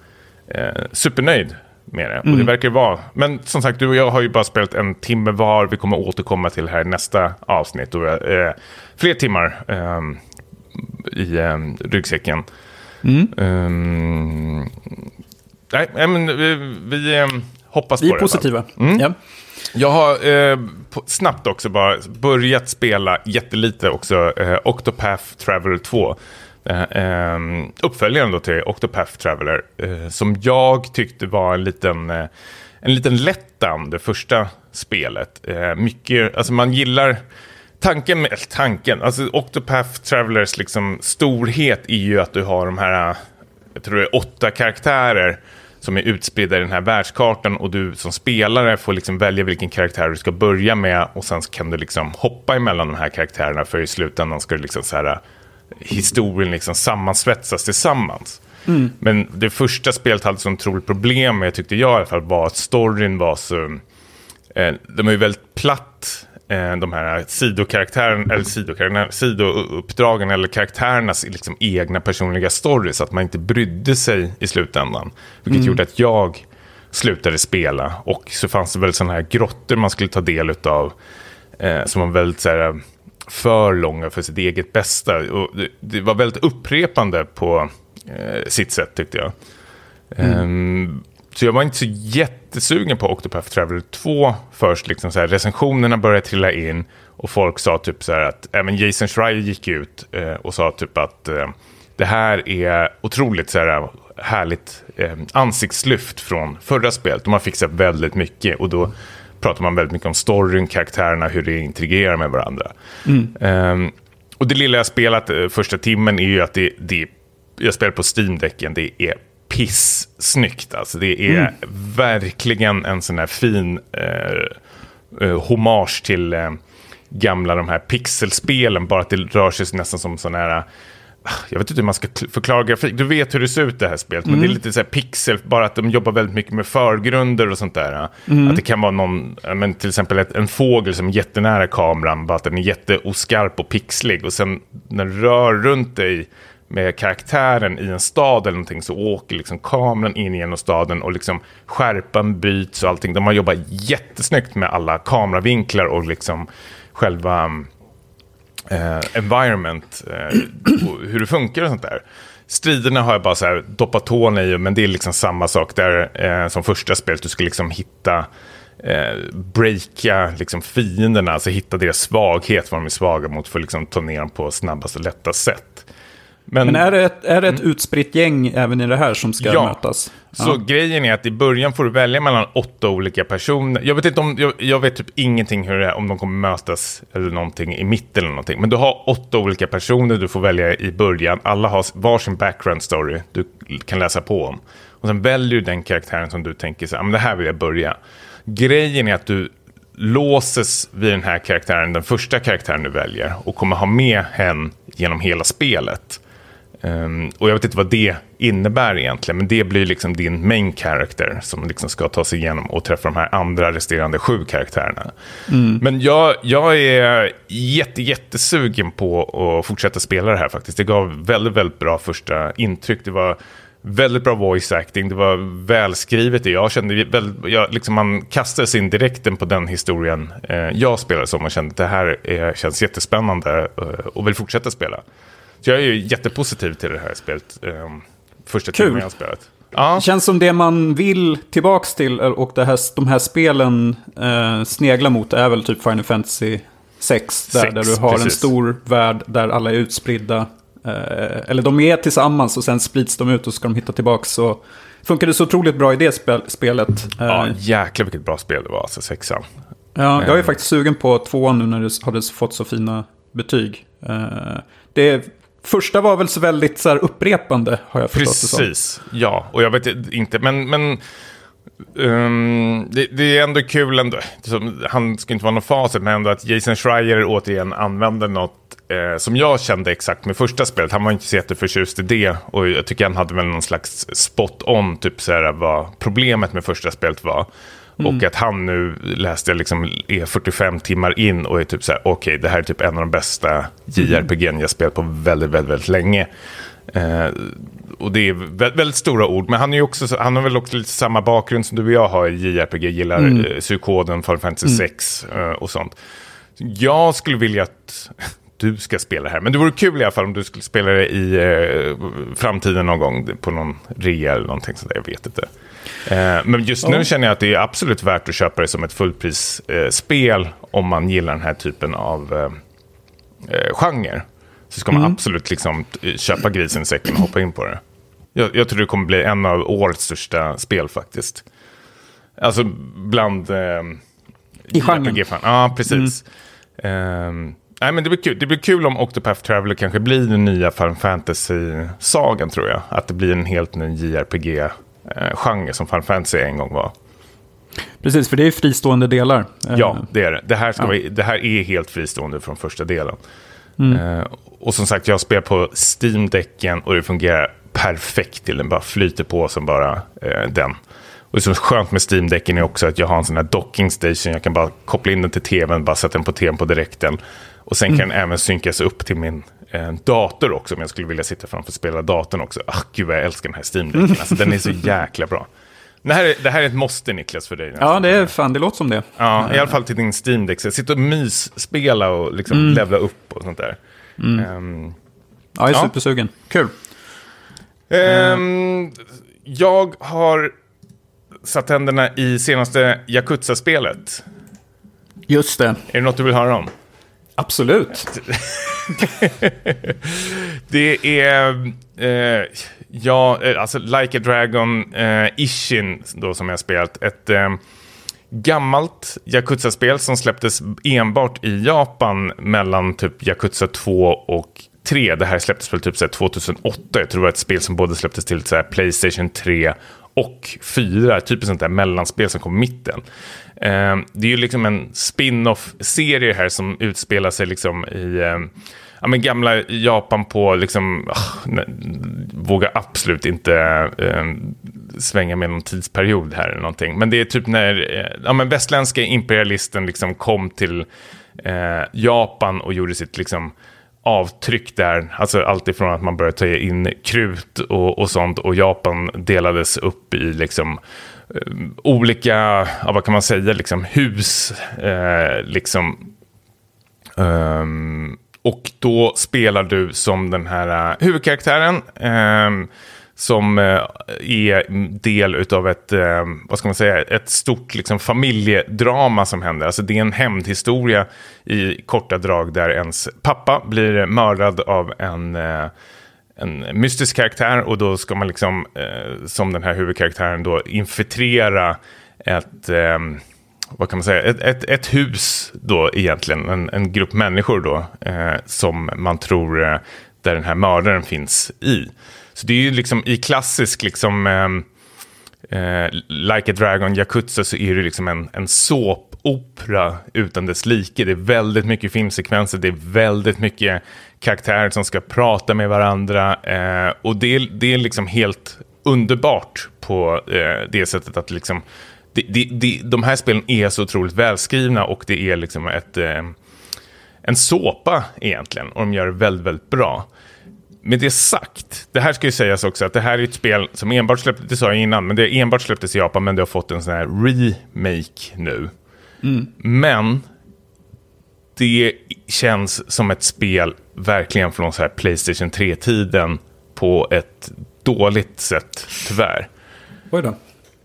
eh, supernöjd med det. Och det verkar vara. Men som sagt, du och jag har ju bara spelat en timme var. Vi kommer återkomma till här i nästa avsnitt. Och, eh, fler timmar eh, i eh, ryggsäcken. Ehm, nej, nej, men vi, vi eh, hoppas Vi på är det. i alla fall. positiva. Mm. Ja. Jag har eh, snabbt också bara börjat spela jättelite också eh, Octopath Traveler 2. Eh, ehm, uppföljaren då till Octopath Traveler. Eh, som jag tyckte var en liten, eh, en liten lättan, det första spelet. Eh, mycket, alltså man gillar tanken, med, eller tanken, alltså Octopath Travelers liksom storhet är ju att du har de här, jag tror det är åtta karaktärer som är utspridda i den här världskartan och du som spelare får liksom välja vilken karaktär du ska börja med och sen kan du liksom hoppa emellan de här karaktärerna för i slutändan ska du liksom så här, historien liksom sammansvetsas tillsammans. Men det första spelet hade så otroligt problem med, tyckte jag i alla fall, var att storyn var så... Eh, de är ju väldigt platt eh, de här sidokaraktärerna, eller sidokaraktärerna, sidouppdragen eller karaktärernas liksom egna personliga stories. Att man inte brydde sig i slutändan. Vilket mm. gjorde att jag slutade spela. Och så fanns det väl sådana här grottor man skulle ta del av. Eh, som var väldigt så här, för långa för sitt eget bästa. Och det, det var väldigt upprepande på eh, sitt sätt tyckte jag. Mm. Um, så jag var inte så jättesugen på Octopath Traveler 2 först. Liksom så här, recensionerna började trilla in och folk sa typ så här att, även Jason Schreier gick ut eh, och sa typ att eh, det här är otroligt så här, härligt eh, ansiktslyft från förra spelet. De har fixat väldigt mycket och då pratar man väldigt mycket om storyn, karaktärerna, hur det intrigerar med varandra. Mm. Um, och det lilla jag spelat uh, första timmen är ju att det, det jag spelar på Steam-däcken, det är piss-snyggt. Alltså det är mm. verkligen en sån här fin uh, uh, hommage till uh, gamla de här pixelspelen, bara att det rör sig nästan som sån här jag vet inte hur man ska förklara grafik. Du vet hur det ser ut det här spelet. Mm. Men det är mm. lite så här pixel, bara att de jobbar väldigt mycket med förgrunder och sånt där. Mm. Att det kan vara någon, men till exempel ett, en fågel som är jättenära kameran, bara att den är jätteoskarp och pixlig. Och sen när du rör runt dig med karaktären i en stad eller någonting så åker liksom kameran in genom staden och liksom skärpan byts och allting. De har jobbat jättesnyggt med alla kameravinklar och liksom själva eh, environment, eh, hur det funkar och sånt där. Striderna har jag bara så här doppat tån i, men det är liksom samma sak där eh, som första spelet. Du ska liksom hitta, eh, breaka liksom fienderna, alltså hitta deras svaghet, vad de är svaga mot, för att liksom ta ner dem på snabbast och lättast sätt. Men, Men, är det ett, är det ett mm. utspritt gäng även i det här som ska ja. mötas? Så ja. grejen är att i början får du välja mellan åtta olika personer. Jag vet, inte om, jag, jag vet typ ingenting hur det är, om de kommer mötas eller någonting i mitten eller någonting. Men du har åtta olika personer du får välja i början. Alla har varsin background story du kan läsa på om. Och sen väljer du den karaktären som du tänker så här, men det här vill jag börja. Grejen är att du låses vid den här karaktären, den första karaktären du väljer och kommer ha med hen genom hela spelet. Um, och jag vet inte vad det innebär egentligen, men det blir liksom din main character som liksom ska ta sig igenom och träffa de här andra resterande sju karaktärerna. Mm. Men jag, jag är jätte, jättesugen på att fortsätta spela det här faktiskt. Det gav väldigt, väldigt bra första intryck. Det var väldigt bra voice acting, det var välskrivet. Jag kände väldigt, jag, liksom man kastades in direkt på den historien eh, jag spelade som och kände att det här är, känns jättespännande eh, och vill fortsätta spela. Så jag är ju jättepositiv till det här spelet. Um, första timmen jag har spelat. Ja. Det känns som det man vill tillbaks till och det här, de här spelen eh, sneglar mot är väl typ Final Fantasy 6. Där, 6, där du har precis. en stor värld där alla är utspridda. Eh, eller de är tillsammans och sen sprids de ut och ska de hitta tillbaks. Så funkar det så otroligt bra i det spel, spelet. Ja, eh, jäklar vilket bra spel det var, alltså sexan. Ja, jag är faktiskt sugen på tvåan nu när det hade fått så fina betyg. Eh, det Första var väl så väldigt så här, upprepande, har jag förstått Precis, det som. ja. Och jag vet inte, men... men um, det, det, är ändå kul ändå. Han ska inte vara någon facit, men ändå att Jason Schreier återigen använder något eh, som jag kände exakt med första spelet. Han var inte så jätteförtjust i det. Och jag tycker han hade väl någon slags spot on, typ så här, vad problemet med första spelet var. Mm. Och att han nu, läste jag, liksom, är 45 timmar in och är typ så här, okej, okay, det här är typ en av de bästa JRPG jag spelat på väldigt, väldigt, väldigt länge. Eh, och det är väldigt, väldigt, stora ord, men han, är också, han har väl också lite samma bakgrund som du och jag har i JRPG, gillar mm. eh, Psykoden, Final Fantasy mm. 6 eh, och sånt. Jag skulle vilja att du ska spela det här. Men det vore kul i alla fall om du skulle spela det i eh, framtiden någon gång på någon rea eller någonting sånt där, jag vet inte. Eh, men just nu känner jag att det är absolut värt att köpa det som ett fullprisspel eh, om man gillar den här typen av eh, eh genre. Så ska man mm. absolut liksom köpa grisen i säcken och hoppa in på det. Jag, jag tror det kommer bli en av årets största spel faktiskt. Alltså bland... Eh, I genren? Ja, precis. Mm. Nej, men det, blir kul. det blir kul om Octopath Traveler kanske blir den nya Final Fantasy-sagan tror jag. Att det blir en helt ny JRPG eh, som Final Fantasy en gång var. Precis, för det är fristående delar. Ja, eh, det är det. Det här, ska ja. vara, det här är helt fristående från första delen. Mm. Eh, och som sagt, jag spelar på Steam-däcken och det fungerar perfekt till den. Bara flyter på som bara eh, den. Och det som är skönt med Steam-däcken är också att jag har en sån här docking station. Jag kan bara koppla in den till tvn, bara sätta den på tvn på direkten. Och sen kan den även synkas upp till min eh, dator också om jag skulle vilja sitta framför och spela datorn också. Ah, gud vad jag älskar den här Steam-däcken. Alltså, den är så jäkla bra. Det här, är, det här är ett måste Niklas för dig. nästan. Ja, det är fan, det låter som det. Ja, i alla fall till din Steam Deck. Så Sitta och mysspela och liksom levla upp och sånt där. Ehm, Ja, jag är Ja. supersugen. Kul. ehm, jag har satt händerna i senaste Yakuza-spelet. Just det. Är det något du vill höra om? Absolut. Det är, eh, ja, eh, alltså Like a Dragon eh, Ishin då som jag har spelat. Ett eh, gammalt Yakuza-spel som släpptes enbart i Japan mellan typ Yakuza 2 och 3. Det här släpptes väl typ så 2008. Jag tror det var ett spel som både släpptes till så Playstation 3 och 4. Typ ett sånt där mellanspel som kom i mitten. Ehm, det är ju liksom en spin-off-serie här som utspelar sig liksom i ehm, ja, men gamla Japan på, liksom, ah, oh, ne, vågar absolut inte eh, svänga med någon tidsperiod här eller någonting. Men det är typ när eh, ja, men västländska imperialisten liksom kom till eh, Japan och gjorde sitt liksom, avtryck där. Alltså allt ifrån att man började ta in krut och, och sånt och Japan delades upp i liksom eh, Eh, olika, ja, vad kan man säga, liksom hus, eh, liksom um, och då spelar du som den här uh, huvudkaraktären. Um, som uh, är del av ett, uh, vad ska man säga, ett stort liksom, familjedrama som händer. Alltså det är en hämndhistoria i korta drag där ens pappa blir mördad av en, en mystisk karaktär och då ska man liksom, eh, som den här huvudkaraktären då, infiltrera ett, eh, vad kan man säga, ett, ett, ett hus då egentligen, en, en grupp människor då, eh, som man tror eh, där den här mördaren finns i. Så det är ju liksom i klassisk liksom, ehm, eh, Like a Dragon Yakuza så är det liksom en, en såpopera utan dess like. Det är väldigt mycket filmsekvenser, det är väldigt mycket karaktärer som ska prata med varandra. Eh, och det, är- det är liksom helt underbart på eh, det sättet att liksom, det, det, det, de här spelen är så otroligt välskrivna och det är liksom ett, eh, en såpa egentligen. Och de gör det väldigt, väldigt bra. Med det sagt, det här ska ju sägas också att det här är ett spel som enbart släpptes, det sa jag innan, men det enbart släpptes i Japan, men det har fått en sån här remake nu. Men det känns som ett spel verkligen från så här Playstation 3-tiden på ett dåligt sätt, tyvärr. Oj då.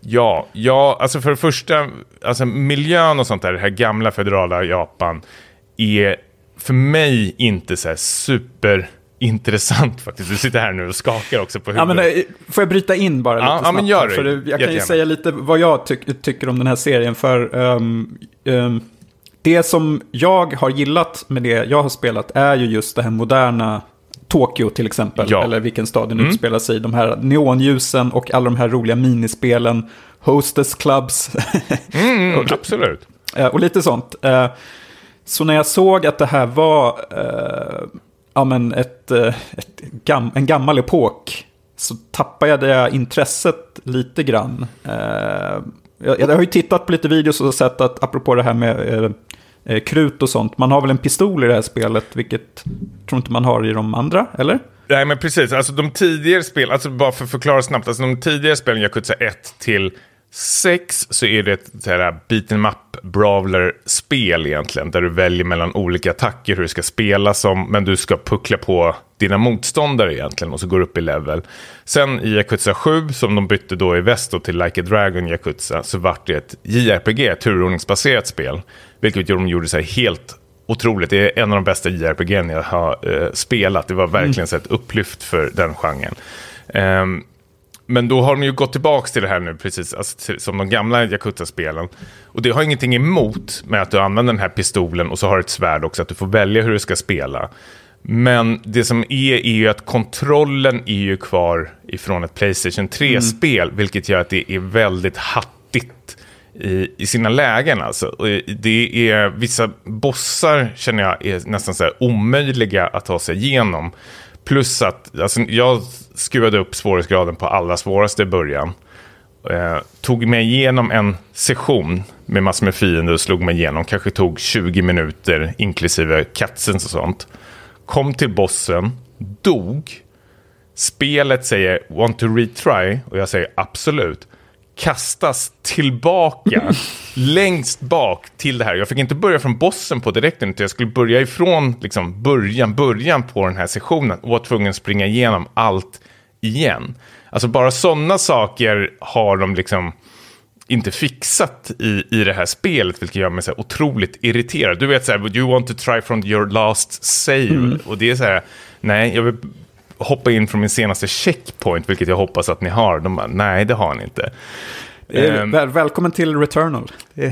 Ja, ja, alltså för det första, alltså miljön och sånt där, det här gamla federala Japan, är för mig inte så här superintressant faktiskt. Du sitter här nu och skakar också på Ja, huvudet. men, eh, får jag bryta in bara Ja, lite ja, snabbt? men gör det. För jag kan ju säga lite vad jag tyck, tycker om den här serien. För ehm, ehm, det som jag har gillat med det jag har spelat är ju just det här moderna Tokyo till exempel. Ja. Eller vilken stad den Mm. utspelar sig i. De här neonljusen och alla de här roliga minispelen. Hostess clubs. Mm, absolut. Eh, och lite sånt. Eh, Så när jag såg att det här var ja, men ett, eh, ett gam, en gammal epok så tappade jag det intresset lite grann. Eh, Jag, jag har ju tittat på lite videos och sett att, apropå det här med eh, eh, krut och sånt, man har väl en pistol i det här spelet, vilket tror inte man har i de andra, eller? Nej men precis, alltså de tidigare spel, alltså bara för att förklara snabbt, alltså de tidigare spelen Yakuza 1 till 6 så är det ett så här beat up brawler spel egentligen. Där du väljer mellan olika attacker hur du ska spela som, men du ska puckla på dina motståndare egentligen och så går du upp i level. Sen i Yakuza 7 som de bytte då i väst då till Like a Dragon Yakuza så vart det ett JRPG, ett turordningsbaserat spel. Vilket de gjorde sig helt otroligt. Det är en av de bästa JRPG jag har eh, spelat. Det var verkligen så ett upplyft för den genren. Ehm, men då har de ju gått tillbaka till det här nu, precis alltså, som de gamla Yakuza-spelen. Och det har ingenting emot med att du använder den här pistolen och så har du ett svärd också, att du får välja hur du ska spela. Men det som är, är ju att kontrollen är ju kvar ifrån ett Playstation 3-spel, vilket gör att det är väldigt hattigt i, i sina lägen. Alltså. Och det är vissa bossar känner jag är nästan så här omöjliga att ta sig igenom. Plus att alltså, jag skruvade upp svårighetsgraden på allra svåraste i början. Eh, tog mig igenom en session med massor med fiender och slog mig igenom. Kanske tog 20 minuter inklusive cutscenes och sånt. Kom till bossen, dog. Spelet säger want to retry och jag säger absolut. Kastas tillbaka längst bak till det här. Jag fick inte börja från bossen på direkten utan jag skulle börja ifrån liksom, början, början på den här sessionen och var tvungen att springa igenom allt igen. Alltså bara sådana saker har de liksom inte fixat i, i det här spelet, vilket gör mig så otroligt irriterad. Du vet så här, you want to try from your last save? Mm. Och det är så här, nej, jag vill hoppa in från min senaste checkpoint, vilket jag hoppas att ni har. De bara, nej, det har ni inte. Um, väl, välkommen till Returnal.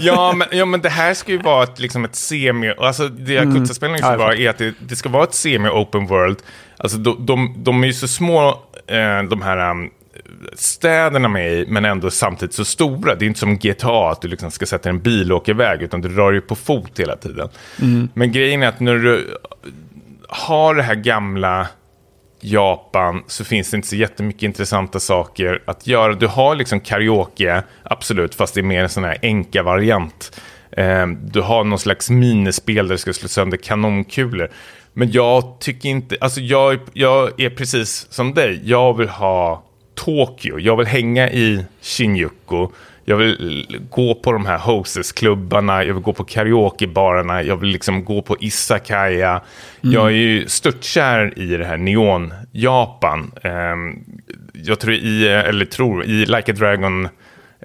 ja, men, ja, men det här ska ju vara ett, liksom ett semi... Alltså det Yakuza-spelen mm. ska vara är att det, det, ska vara ett semi-open world. Alltså de, de, de är ju så små, eh, de här um, städerna med i, men ändå samtidigt så stora. Det är inte som GTA, att du liksom ska sätta en bil och åka iväg, utan du rör ju på fot hela tiden. Mm. Men grejen är att när du har det här gamla Japan så finns det inte så jättemycket intressanta saker att göra. Du har liksom karaoke, absolut, fast det är mer en sån här enka variant. Ehm, du har någon slags minispel där du ska slå sönder kanonkulor. Men jag tycker inte, alltså jag, jag är precis som dig. Jag vill ha Tokyo, jag vill hänga i Shinjuku. Jag vill gå på de här hostess-klubbarna, jag vill gå på karaokebarerna, jag vill liksom gå på Isakaya. Mm. Jag är ju störtkär i det här neon-Japan. Um, jag tror i, eller tror, i Like a Dragon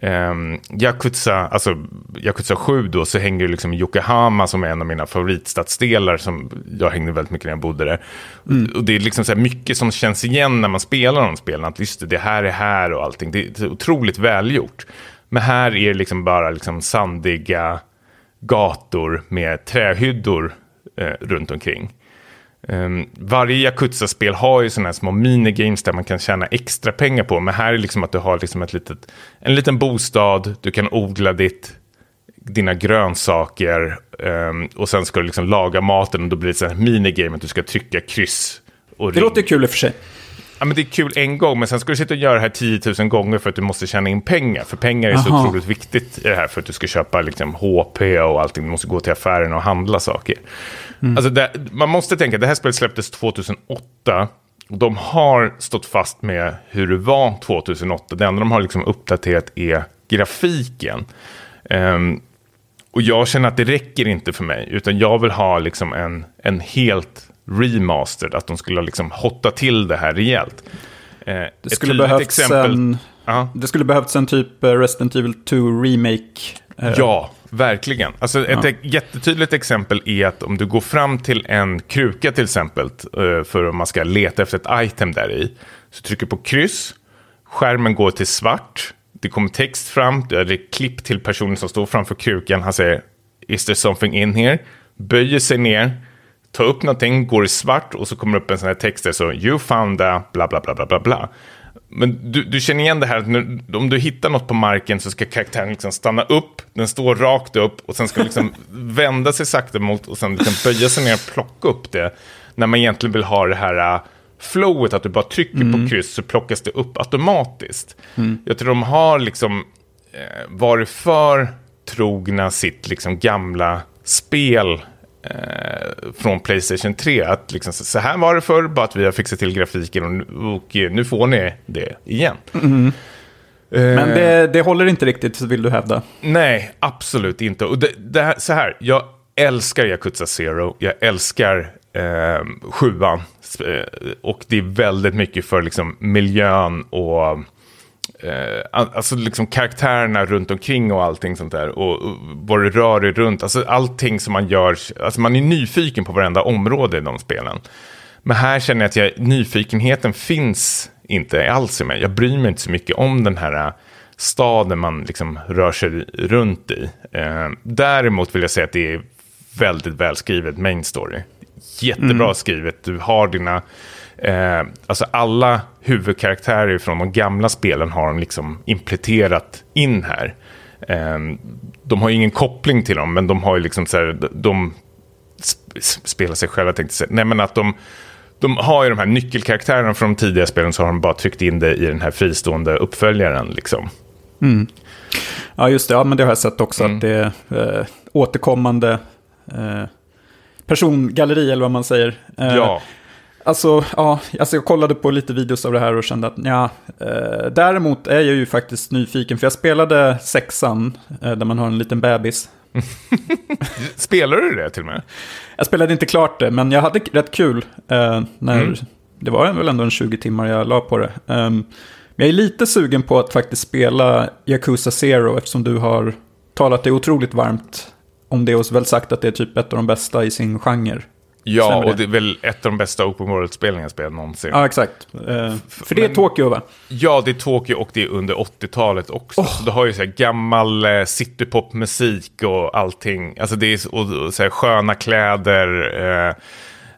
Um, Yakuza, alltså Yakuza 7 då, så hänger liksom Yokohama som är en av mina favoritstadsdelar som jag hängde väldigt mycket när jag bodde där. Mm. Och det är liksom så mycket som känns igen när man spelar de spelen, att just det, det här är här och allting. Det är otroligt välgjort. Men här är det liksom bara liksom sandiga gator med trähyddor eh, runt omkring. Um, varje Yakuza-spel har ju sådana här små minigames där man kan tjäna extra pengar på. Men här är liksom att du har liksom ett litet, en liten bostad, du kan odla ditt, dina grönsaker um, och sen ska du liksom laga maten och då blir det ett minigame att du ska trycka kryss. Det ring. låter kul i och för sig. Ja, men det är kul en gång, men sen ska du sitta och göra det här 10 000 gånger för att du måste tjäna in pengar. För pengar är Aha. så otroligt viktigt i det här för att du ska köpa liksom, HP och allting. Du måste gå till affären och handla saker. Mm. Alltså det, man måste tänka, det här spelet släpptes 2008. Och de har stått fast med hur det var 2008. Det enda de har liksom uppdaterat är grafiken. Um, och jag känner att det räcker inte för mig, utan jag vill ha liksom en, en helt remastered, att de skulle liksom hotta till det här rejält. Eh, det, skulle behövts exempel, en, uh. det skulle behövts en typ eh, Resident Evil 2 remake. Eh. Ja, verkligen. Alltså ett ja. jättetydligt exempel är att om du går fram till en kruka till exempel, eh, för om man ska leta efter ett item där i, så trycker på kryss, skärmen går till svart, det kommer text fram, det är klipp till personen som står framför krukan, han säger Is there something in here? Böjer sig ner, tar upp någonting, går i svart och så kommer upp en sån här text där så you found a bla bla bla bla bla bla. Men du, du känner igen det här att nu, om du hittar något på marken så ska karaktären liksom stanna upp, den står rakt upp och sen ska liksom vända sig sakta mot och sen liksom böja sig ner och plocka upp det. När man egentligen vill ha det här uh, flowet, att du bara trycker mm. på kryss så plockas det upp automatiskt. Mm. Jag tror de har liksom eh, varit för trogna sitt liksom gamla spel eh, från Playstation 3. Att liksom, så här var det förr, bara att vi har fixat till grafiken och, och nu får ni det igen. Mm. Men det, det, håller inte riktigt, vill du hävda? Nej, absolut inte. Och det, det här, så här, jag älskar Yakuza Zero, jag älskar eh, sjuan. Och det är väldigt mycket för liksom, miljön och eh, alltså liksom karaktärerna runt omkring och allting sånt där. Och, och vad det rör dig runt. Alltså allting som man gör. Alltså man är nyfiken på varenda område i de spelen. Men här känner jag att jag, nyfikenheten finns inte alls i mig. Jag bryr mig inte så mycket om den här äh, staden man liksom rör sig runt i. Eh, däremot vill jag säga att det är väldigt välskrivet main story. Jättebra mm. skrivet. Du har dina Eh, alltså alla huvudkaraktärer från de gamla spelen har de liksom implementerat in här. Eh, de har ingen koppling till dem, men de har ju liksom så här, de spelar sig själva, tänkte säga. Nej, men att de, de har ju de här nyckelkaraktärerna från de tidiga spelen så har de bara tryckt in det i den här fristående uppföljaren. Liksom. Mm. Ja, just det. Ja, men det har jag sett också. Mm. Att det är eh, återkommande eh, persongalleri, eller vad man säger. Eh, ja. Alltså, ja, alltså jag kollade på lite videos av det här och kände att ja, eh, däremot är jag ju faktiskt nyfiken. För jag spelade sexan, eh, där man har en liten bebis. Spelade du det till och med? Jag spelade inte klart det, men jag hade rätt kul. Eh, när, mm. Det var väl ändå en 20 timmar jag la på det. Um, jag är lite sugen på att faktiskt spela Yakuza Zero eftersom du har talat det otroligt varmt om det och väl sagt att det är typ ett av de bästa i sin genre. Ja, och det är väl ett av de bästa open world-spelen jag spelat någonsin. Ja, exakt. Uh, för det är Tokyo, va? Ja, det är Tokyo och det är under 80-talet också. Oh. Så du har ju så här gammal uh, citypop-musik och allting. Alltså det är och, och så här sköna kläder.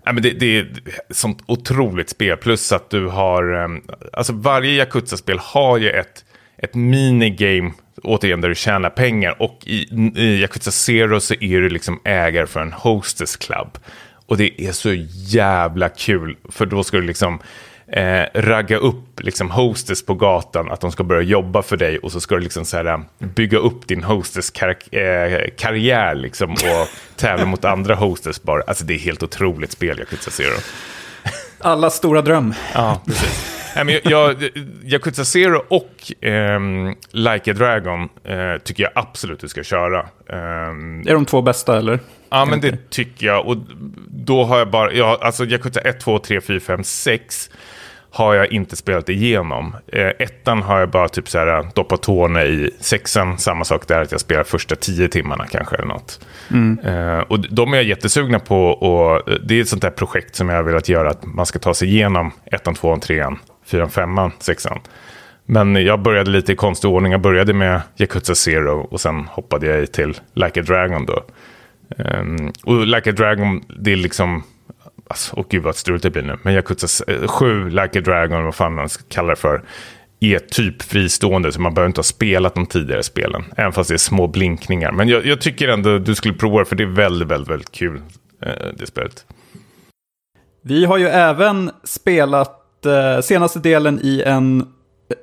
Ja, men det, det är sånt otroligt spel. Plus att du har... Um, alltså varje Yakuza-spel har ju ett, ett minigame, återigen, där du tjänar pengar. Och i, i Yakuza Zero så är du liksom ägare för en hostess club. Och det är så jävla kul, för då ska du liksom eh, ragga upp liksom hostess på gatan, att de ska börja jobba för dig och så ska du liksom så här, bygga upp din hostess kar eh, karriär liksom, och tävla mot andra hostess bara. Alltså det är helt otroligt spel, Yakuza Zero. Alla stora dröm. Ja, precis. Nej, men jag, Yakuza Zero och eh, Like a Dragon eh, tycker jag absolut du ska köra. Eh, är de två bästa eller? Ja, men det tycker jag. Och då har jag bara, ja, alltså Yakuza 1, 2, 3, 4, 5, 6 har jag inte spelat igenom. Eh, ettan har jag bara typ så här doppat tårna i. Sexan, samma sak där, att jag spelar första tio timmarna kanske eller något. Mm. Eh, och de är jag jättesugna på och det är ett sånt där projekt som jag har velat göra, att man ska ta sig igenom ettan, tvåan, trean, fyran, femman, sexan. Men jag började lite i konstig ordning. Jag började med Yakuza Zero och sen hoppade jag i till Like a Dragon då. Um, och Like a Dragon, det är liksom... Alltså, åh gud vad struligt det blir nu. Men Yakuza 7, eh, Like a Dragon, vad fan man ska kalla det för. Är typ fristående, så man behöver inte ha spelat de tidigare spelen. Även fast det är små blinkningar. Men jag, jag tycker ändå du skulle prova det, för det är väldigt, väldigt, väldigt kul. Eh, det spelet. Vi har ju även spelat Eh, senaste delen i en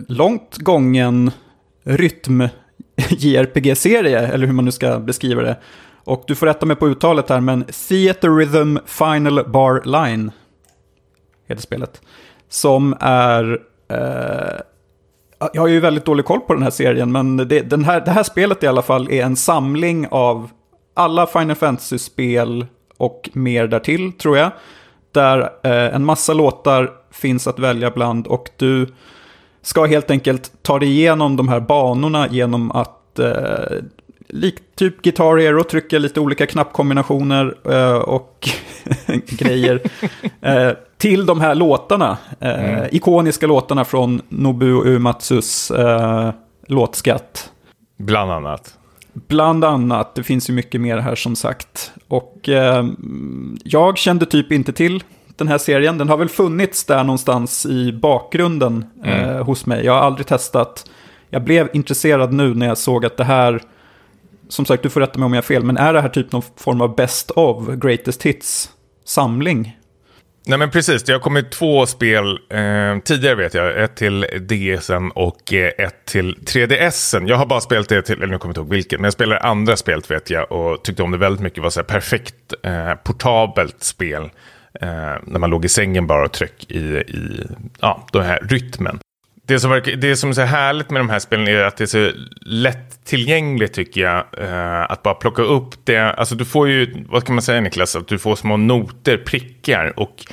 långt gången rytm JRPG-serie, eller hur man nu ska beskriva det. Och du får rätta mig på uttalet här, men Theater Rhythm Final Bar Line heter spelet. Som är... Eh, jag har ju väldigt dålig koll på den här serien, men det, den här, det här spelet i alla fall är en samling av alla Final Fantasy-spel och mer därtill, tror jag. Där eh, en massa låtar finns att välja bland och du ska helt enkelt ta dig igenom de här banorna genom att eh, likt typ Guitar Hero, trycka lite olika knappkombinationer eh, och grejer eh, till de här låtarna. Eh, mm. Ikoniska låtarna från Nobuo Uematsus eh, låtskatt. Bland annat. Bland annat, det finns ju mycket mer här som sagt. Och eh, jag kände typ inte till den här serien. Den har väl funnits där någonstans i bakgrunden mm. eh, hos mig. Jag har aldrig testat. Jag blev intresserad nu när jag såg att det här som sagt, du får rätta mig om jag har fel, men är det här typ någon form av best of, greatest hits-samling? Nej men precis, det har kommit två spel eh, tidigare vet jag. Ett till DSen och eh, ett till 3DSen. Jag har bara spelat det till, eller nu kommer jag inte ihåg vilket, men jag spelade andra spelet vet jag och tyckte om det väldigt mycket. Det var så här perfekt eh, portabelt spel. Eh, när man låg i sängen bara och tryck i, i ja, den här rytmen. Det som, verkar, det som är så härligt med de här spelen är att det är så lättillgängligt tycker jag. Eh, att bara plocka upp det. Alltså du får ju, vad kan man säga Niklas, att du får små noter, prickar. Och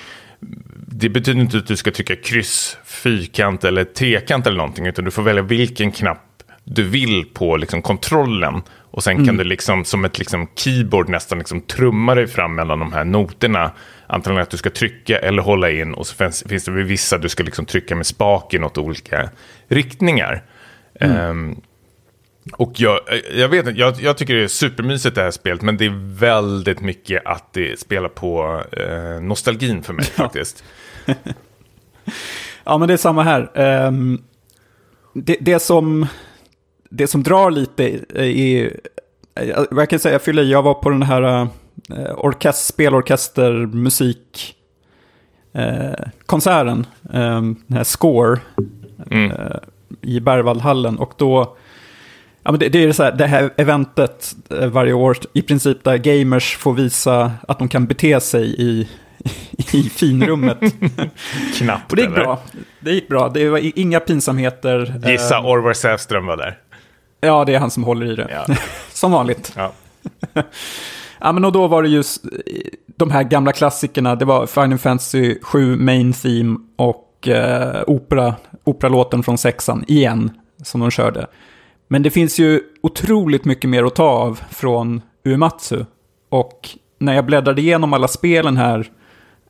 det betyder inte att du ska trycka kryss, fyrkant eller trekant eller någonting. Utan du får välja vilken knapp du vill på liksom, kontrollen. Och sen mm. kan du liksom som ett liksom, keyboard nästan liksom, trumma dig fram mellan de här noterna. Antingen att du ska trycka eller hålla in och så finns, finns det vissa du ska liksom trycka med spaken åt olika riktningar. Mm. Um, och jag, jag vet inte, jag, jag, tycker det är supermysigt det här spelet, men det är väldigt mycket att det spelar på eh, nostalgin för mig ja. faktiskt. ja, men det är samma här. Um, det, det, som, det som drar lite är, jag kan säga, jag, jag var på den här uh, orkest, spelorkester, musik eh, konserten, eh, den här Score, Mm. eh, i Berwaldhallen. Och då, ja, men det, det är så här, det här eventet eh, varje år, i princip där gamers får visa att de kan bete sig i, i finrummet. Knappt Och det gick eller? bra. Det gick bra. Det var inga pinsamheter. Gissa Eh, Orvar Sävström var där. Ja, det är han som håller i det. Ja. Som vanligt. Ja. Ja, men och då var det just de här gamla klassikerna. Det var Final Fantasy 7 Main Theme och eh, opera, operalåten från sexan igen som de körde. Men det finns ju otroligt mycket mer att ta av från Uematsu. Och när jag bläddrade igenom alla spelen här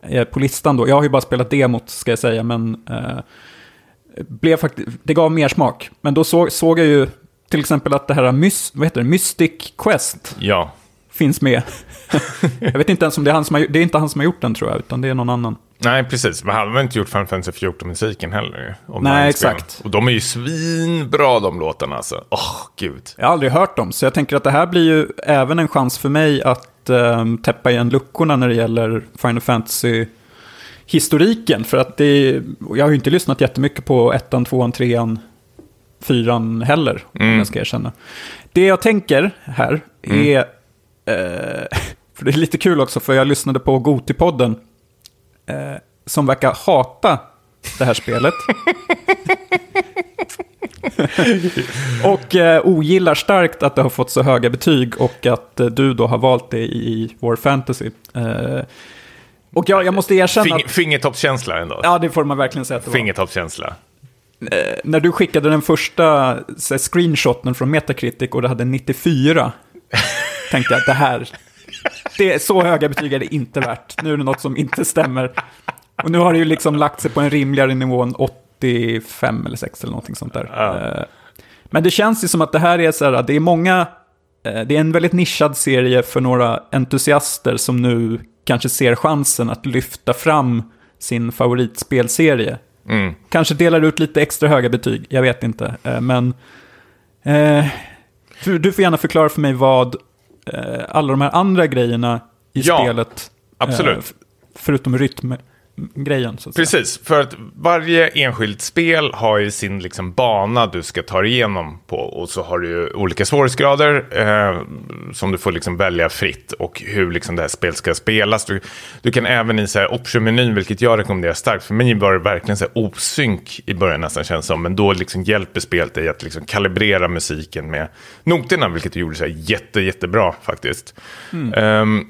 eh, på listan då, jag har ju bara spelat demot ska jag säga, men eh, blev fakt- det gav mer smak. Men då såg, såg jag ju till exempel att det här Mys, vad heter det, Mystic Quest ja finns med. jag vet inte ens om det är han som har, det är inte han som har gjort den tror jag, utan det är någon annan. Nej, precis. Men han har inte gjort Final Fantasy 14-musiken heller? Om Nej, exakt. Och de är ju svinbra de låtarna alltså. Åh, gud. Jag har aldrig hört dem, så jag tänker att det här blir ju även en chans för mig att um, täppa igen luckorna när det gäller Final Fantasy-historiken. För att det, jag har ju inte lyssnat jättemycket på ettan, tvåan, trean, fyran heller, om Mm. jag ska erkänna. Det jag tänker här är, eh, för det är lite kul också, för jag lyssnade på Gotipodden, eh, som verkar hata det här spelet. och eh, ogillar starkt att det har fått så höga betyg och att eh, du då har valt det i War Fantasy. Eh, och jag, jag måste erkänna Fing, att, fingertoppskänsla ändå. ja det får man verkligen säga att det var. Fingertoppskänsla. Eh, när du skickade den första så screenshoten från Metacritic och det hade 94, tänkte jag att det här, det är så höga betyg är det inte värt. Nu är det något som inte stämmer. Och nu har det ju liksom lagt sig på en rimligare nivå än 85 eller 6 eller någonting sånt där. Ja. Eh, Men det känns ju som att det här är så här, det är många, eh, det är en väldigt nischad serie för några entusiaster som nu kanske ser chansen att lyfta fram sin favoritspelserie. Mm. Kanske delar ut lite extra höga betyg, jag vet inte. Eh, Men eh, du, får gärna förklara för mig vad alla de här andra grejerna i Ja, spelet, absolut. eh, f- förutom rytmgrejen. Säga. Precis, för att varje enskilt spel har ju sin liksom bana du ska ta dig igenom på. Och så har du ju olika svårighetsgrader eh, som du får liksom välja fritt. Och hur liksom det här spelet ska spelas. Du, du kan även i option-menyn, vilket jag rekommenderar starkt. För mig var det verkligen så osynk i början nästan känns som. Men då liksom hjälper spelet dig att liksom kalibrera musiken med noterna. Vilket du gjorde så här jätte, jättebra faktiskt. Ehm,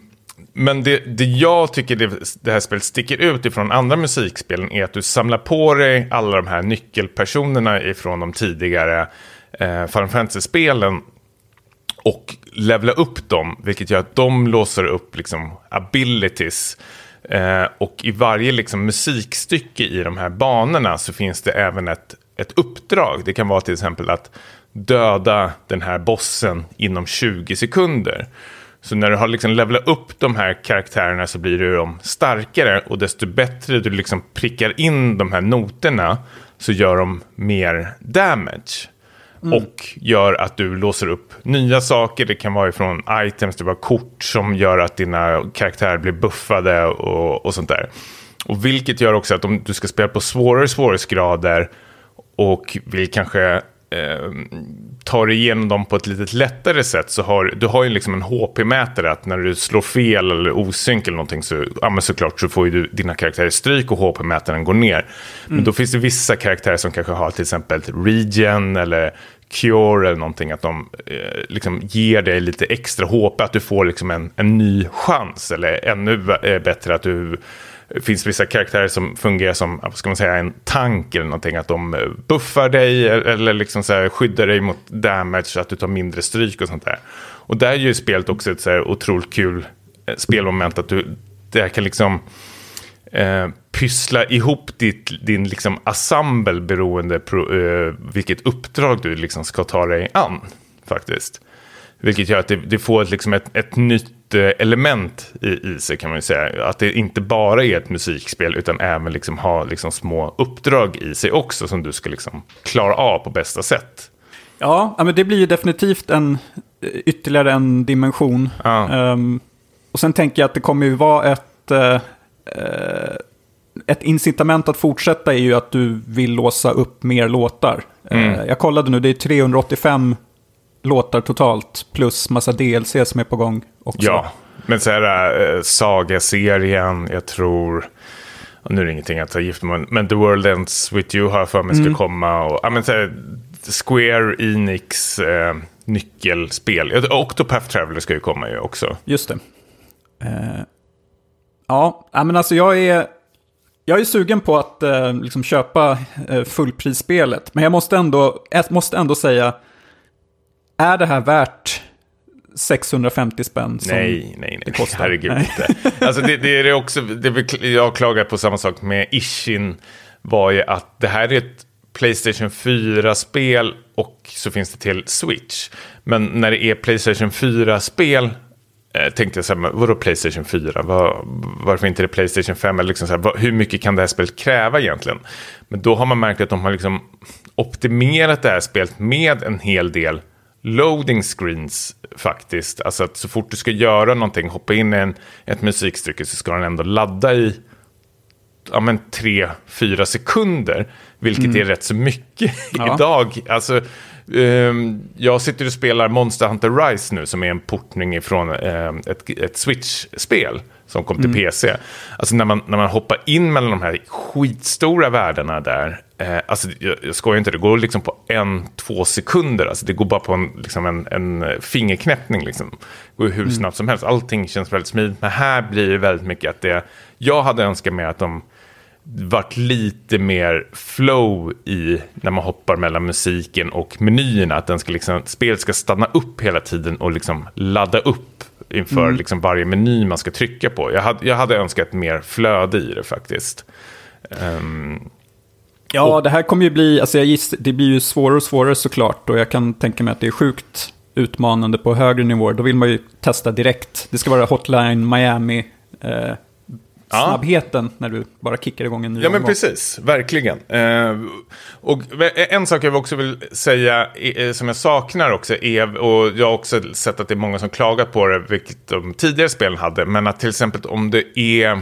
men det, det jag tycker det, det här spelet sticker ut ifrån andra musikspelen är att du samlar på dig alla de här nyckelpersonerna ifrån de tidigare eh, Final Fantasy-spelen och levla upp dem, vilket gör att de låser upp liksom abilities. Eh, och i varje liksom musikstycke i de här banorna så finns det även ett, ett uppdrag. Det kan vara till exempel att döda den här bossen inom 20 sekunder. Så när du har liksom levlat upp de här karaktärerna så blir du de starkare och desto bättre du liksom prickar in de här noterna så gör de mer damage. Och gör att du låser upp nya saker. Det kan vara ifrån items, det var kort som gör att dina karaktärer blir buffade och, och sånt där. Och vilket gör också att om du ska spela på svårare svårighetsgrader och vill kanske eh, ta dig igenom dem på ett lite lättare sätt så har du har ju liksom en HP-mätare att när du slår fel eller osynk eller någonting så, ja men såklart så får ju du, dina karaktärer stryk och HP-mätaren går ner. Men då finns det vissa karaktärer som kanske har till exempel regen eller cure eller någonting att de eh, liksom ger dig lite extra HP, att du får liksom en, en ny chans eller ännu eh, bättre att du det finns vissa karaktärer som fungerar som vad ska man säga, en tank eller någonting. Att de eh, buffar dig eller liksom så här skyddar dig mot damage så att du tar mindre stryk och sånt där. Och där är ju spelet också ett så här otroligt kul eh, spelmoment. Att du där kan liksom eh, pyssla ihop ditt, din liksom ensemble beroende på eh, vilket uppdrag du liksom ska ta dig an. Faktiskt. Vilket gör att det, det får ett, liksom ett, ett nytt element i, i sig kan man ju säga. Att det inte bara är ett musikspel utan även liksom ha liksom små uppdrag i sig också som du ska liksom klara av på bästa sätt. Ja, men det blir ju definitivt en, ytterligare en dimension. Ja. Ehm, och sen tänker jag att det kommer ju vara ett... eh, ett incitament att fortsätta är ju att du vill låsa upp mer låtar. Mm. Eh, Jag kollade nu, det är 385 låtar totalt plus massa DLC som är på gång också. Ja, men så här äh, Saga-serien, jag tror... Nu är det ingenting jag tar gift med, men The World Ends With You har jag för mig Mm. skulle komma. Och, ja, men så här, Square Enix äh, nyckelspel. Octopath Traveler ska ju komma ju också. Just det. Eh, ja, ja, men alltså jag är, jag är sugen på att eh, liksom köpa eh, fullprisspelet. Men jag måste ändå, jag måste ändå säga, är det här värt 650 spänn? Som, nej, nej, nej. det kostar. Herregud Nej. inte. Alltså det, det är också, det, jag klagar på samma sak med Ishin. Var ju att det här är ett Playstation 4-spel och så finns det till Switch. Men när det är Playstation 4-spel eh, tänkte jag så här, vadå Playstation 4? Var, varför inte det Playstation 5? Eller liksom så här, vad, hur mycket kan det här spelet kräva egentligen? Men då har man märkt att de har liksom optimerat det här spelet med en hel del loading screens faktiskt. Alltså att så fort du ska göra någonting, hoppa in i en, ett musikstycke så ska den ändå ladda i ja, men tre, fyra sekunder. Vilket är rätt så mycket Ja. idag. Alltså, ehm, jag sitter och spelar Monster Hunter Rise nu som är en portning ifrån ehm, ett, ett Switch-spel som kom till PC. Alltså när man, när man hoppar in mellan de här skitstora världarna där. Eh, alltså jag, jag skojar inte, det går liksom på en, två sekunder. Alltså det går bara på en, liksom en, en fingerknäppning. Liksom. Det går hur snabbt som helst. Allting känns väldigt smidigt. Men här blir det väldigt mycket att det... Jag hade önskat mig att de varit lite mer flow i när man hoppar mellan musiken och menyerna. Att den ska liksom, spelet ska stanna upp hela tiden och liksom ladda upp inför liksom varje meny man ska trycka på. Jag hade, jag hade önskat mer flöde i det faktiskt. Ehm, Ja, det här kommer ju bli, alltså jag giss, det blir ju svårare och svårare såklart. Och jag kan tänka mig att det är sjukt utmanande på högre nivåer. Då vill man ju testa direkt. Det ska vara Hotline Miami. Eh. Snabbheten när du bara kickar igång en ny Ja, men precis. Verkligen. Eh, och en sak jag också vill säga, eh, som jag saknar också, är, och jag har också sett att det är många som klagar på det, vilket de tidigare spelen hade, men att till exempel om det är...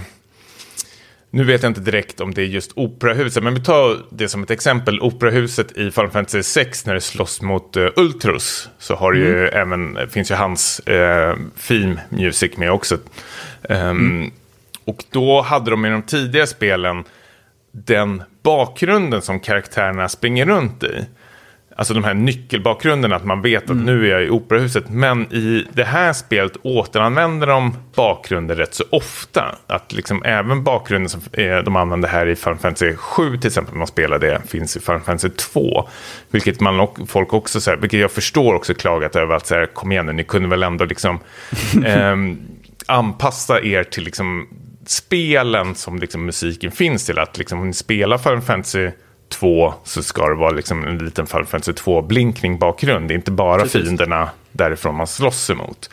Nu vet jag inte direkt om det är just operahuset, men vi tar det som ett exempel. Operahuset i Final Fantasy 6 när det slåss mot uh, Ultros. Så har det ju även, finns ju hans uh, theme music med också. Ehm, Och då hade de i de tidigare spelen den bakgrunden som karaktärerna springer runt i. Alltså de här nyckelbakgrunderna, att man vet att nu är jag i operahuset. Men i det här spelet återanvänder de bakgrunden rätt så ofta. Att liksom även bakgrunden som eh, de använder här i Final Fantasy 7 till exempel, när man spelar det, finns i Final Fantasy 2. Vilket man, folk också, så här, vilket jag förstår också klagat över att så här, kom igen nu, ni kunde väl ändå liksom ehm, anpassa er till liksom spelen som liksom musiken finns till. Att liksom, om ni spelar Final Fantasy 2 så ska det vara liksom en liten Final Fantasy 2-blinkning bakgrund. Det är inte bara Precis. fienderna därifrån man slåss emot.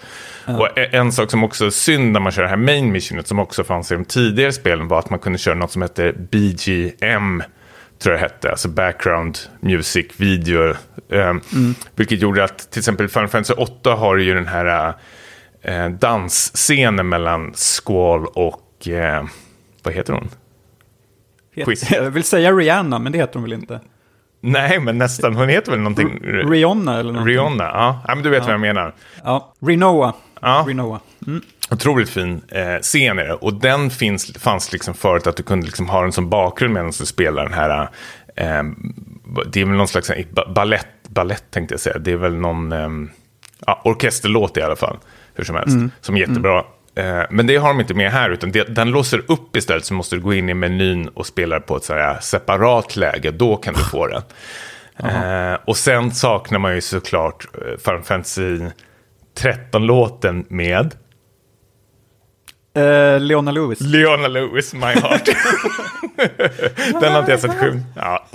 Och e- en sak som också är synd när man kör det här main missionet som också fanns i de tidigare spelen var att man kunde köra något som hette BGM tror jag hette, alltså background music video. ehm, Vilket gjorde att till exempel Final Fantasy 8 har ju den här eh, dansscenen mellan Squall och, eh, vad heter hon? Quiz. Jag vill säga Rihanna, men det heter hon väl inte? Nej, men nästan, hon heter väl någonting? Rihanna eller någonting. Rihanna, ja. ja men du vet vad jag menar. Ja, Rinoa. Ja. Rinoa. Mm. Otroligt fin eh, scen är det. Och den finns, fanns liksom förut att du kunde liksom ha den som bakgrund medan du spelar den här... Eh, det är väl någon slags eh, ba- ballett, ballett tänkte jag säga. Det är väl någon eh, ja, orkesterlåt i alla fall. Hur som helst. Som är jättebra. Eh, men det har de inte med här, utan den låser upp istället. Så måste du gå in i menyn och spela på ett så här separat läge. Då kan du få den. Eh, och sen saknar man ju såklart eh, Final Fantasy 13-låten med Eh, Leona Lewis. Leona Lewis, My Heart. den har inte jag sett sjung. Ja,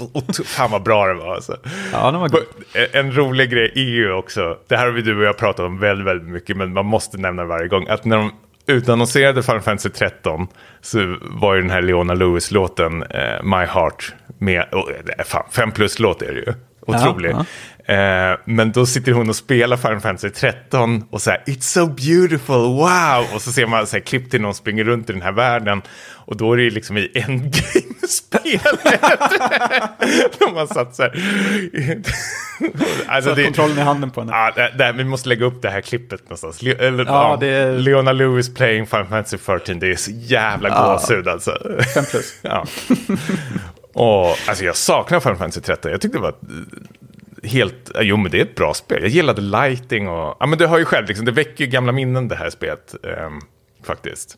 fan vad bra det var alltså. Ja, den var god. En rolig grej är ju också, det här har vi du och jag pratat om väldigt, väldigt mycket, men man måste nämna varje gång, att när de utannonserade Final Fantasy 13 så var ju den här Leona Lewis-låten eh, My Heart med, oh, fan, fem plus-låt är det ju. Otrolig. Ja, Eh, men då sitter hon och spelar Final Fantasy 13 och säger It's so beautiful, wow! Och så ser man så här, klipp till någon springer runt i den här världen. Och då är det liksom i endgame-spelet. De har satt så här. alltså, så kontrollen i handen på henne. Ja, det, det, vi måste lägga upp det här klippet någonstans. Le, eller, ja, det är... Leona Lewis playing Final Fantasy 13, det är så jävla ja. gåshud alltså. Fem plus. ja. Och, alltså jag saknar Final Fantasy 13. Jag tyckte det var helt, jo men det är ett bra spel. Jag gillade lighting och, ja men du har ju själv, liksom, det väcker ju gamla minnen det här spelet, eh, faktiskt.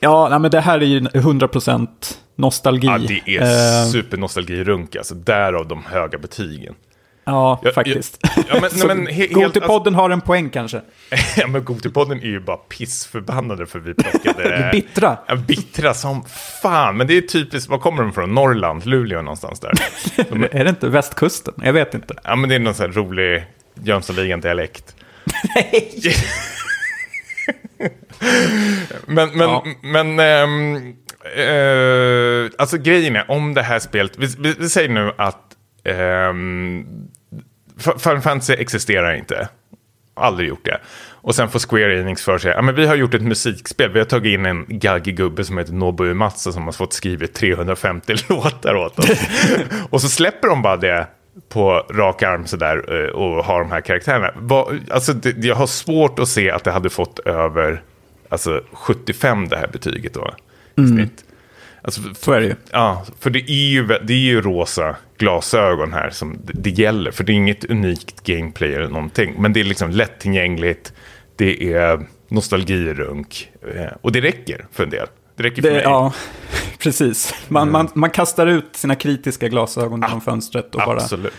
Ja, nej, men det här är ju 100% nostalgi. Ja, det är uh, supernostalgirunk, alltså därav de höga betygen. Ja, jag, faktiskt. Jag, ja, men, nej, men, he, Gotipodden alltså, har en poäng kanske. ja, men Gotipodden är ju bara pissförbannade för vi plockade... bittra. Ja, bittra som fan. Men det är typiskt, var kommer de från? Norrland, Luleå någonstans där. De, är det inte västkusten? Jag vet inte. Ja, men det är någon sån här rolig Jönssonligan-dialekt. Nej! men, men, ja. men, ähm, äh, alltså grejen är, om det här spelet, vi, vi, vi säger nu att ähm, Final Fantasy existerar inte. Aldrig gjort det. Och sen får Square Enix för sig, ja men vi har gjort ett musikspel, vi har tagit in en gaggig gubbe som heter Nobuo Uematsu som har fått skrivit 350 låtar åt oss. och så släpper de bara det på rak arm sådär eh, och har de här karaktärerna. Alltså, jag har svårt att se att det hade fått över alltså, 75 det här betyget då. Mm. Snitt. Alltså, så är det ju. Ja, för det är ju, det är ju rosa glasögon här som det, det gäller. För det är inget unikt gameplay eller någonting. Men det är liksom lättillgängligt. Det är nostalgirunk. Eh, och det räcker för en del. Det räcker för det, mig. Ja, precis. Man, mm. man, man kastar ut sina kritiska glasögon genom ah, fönstret och Absolut. bara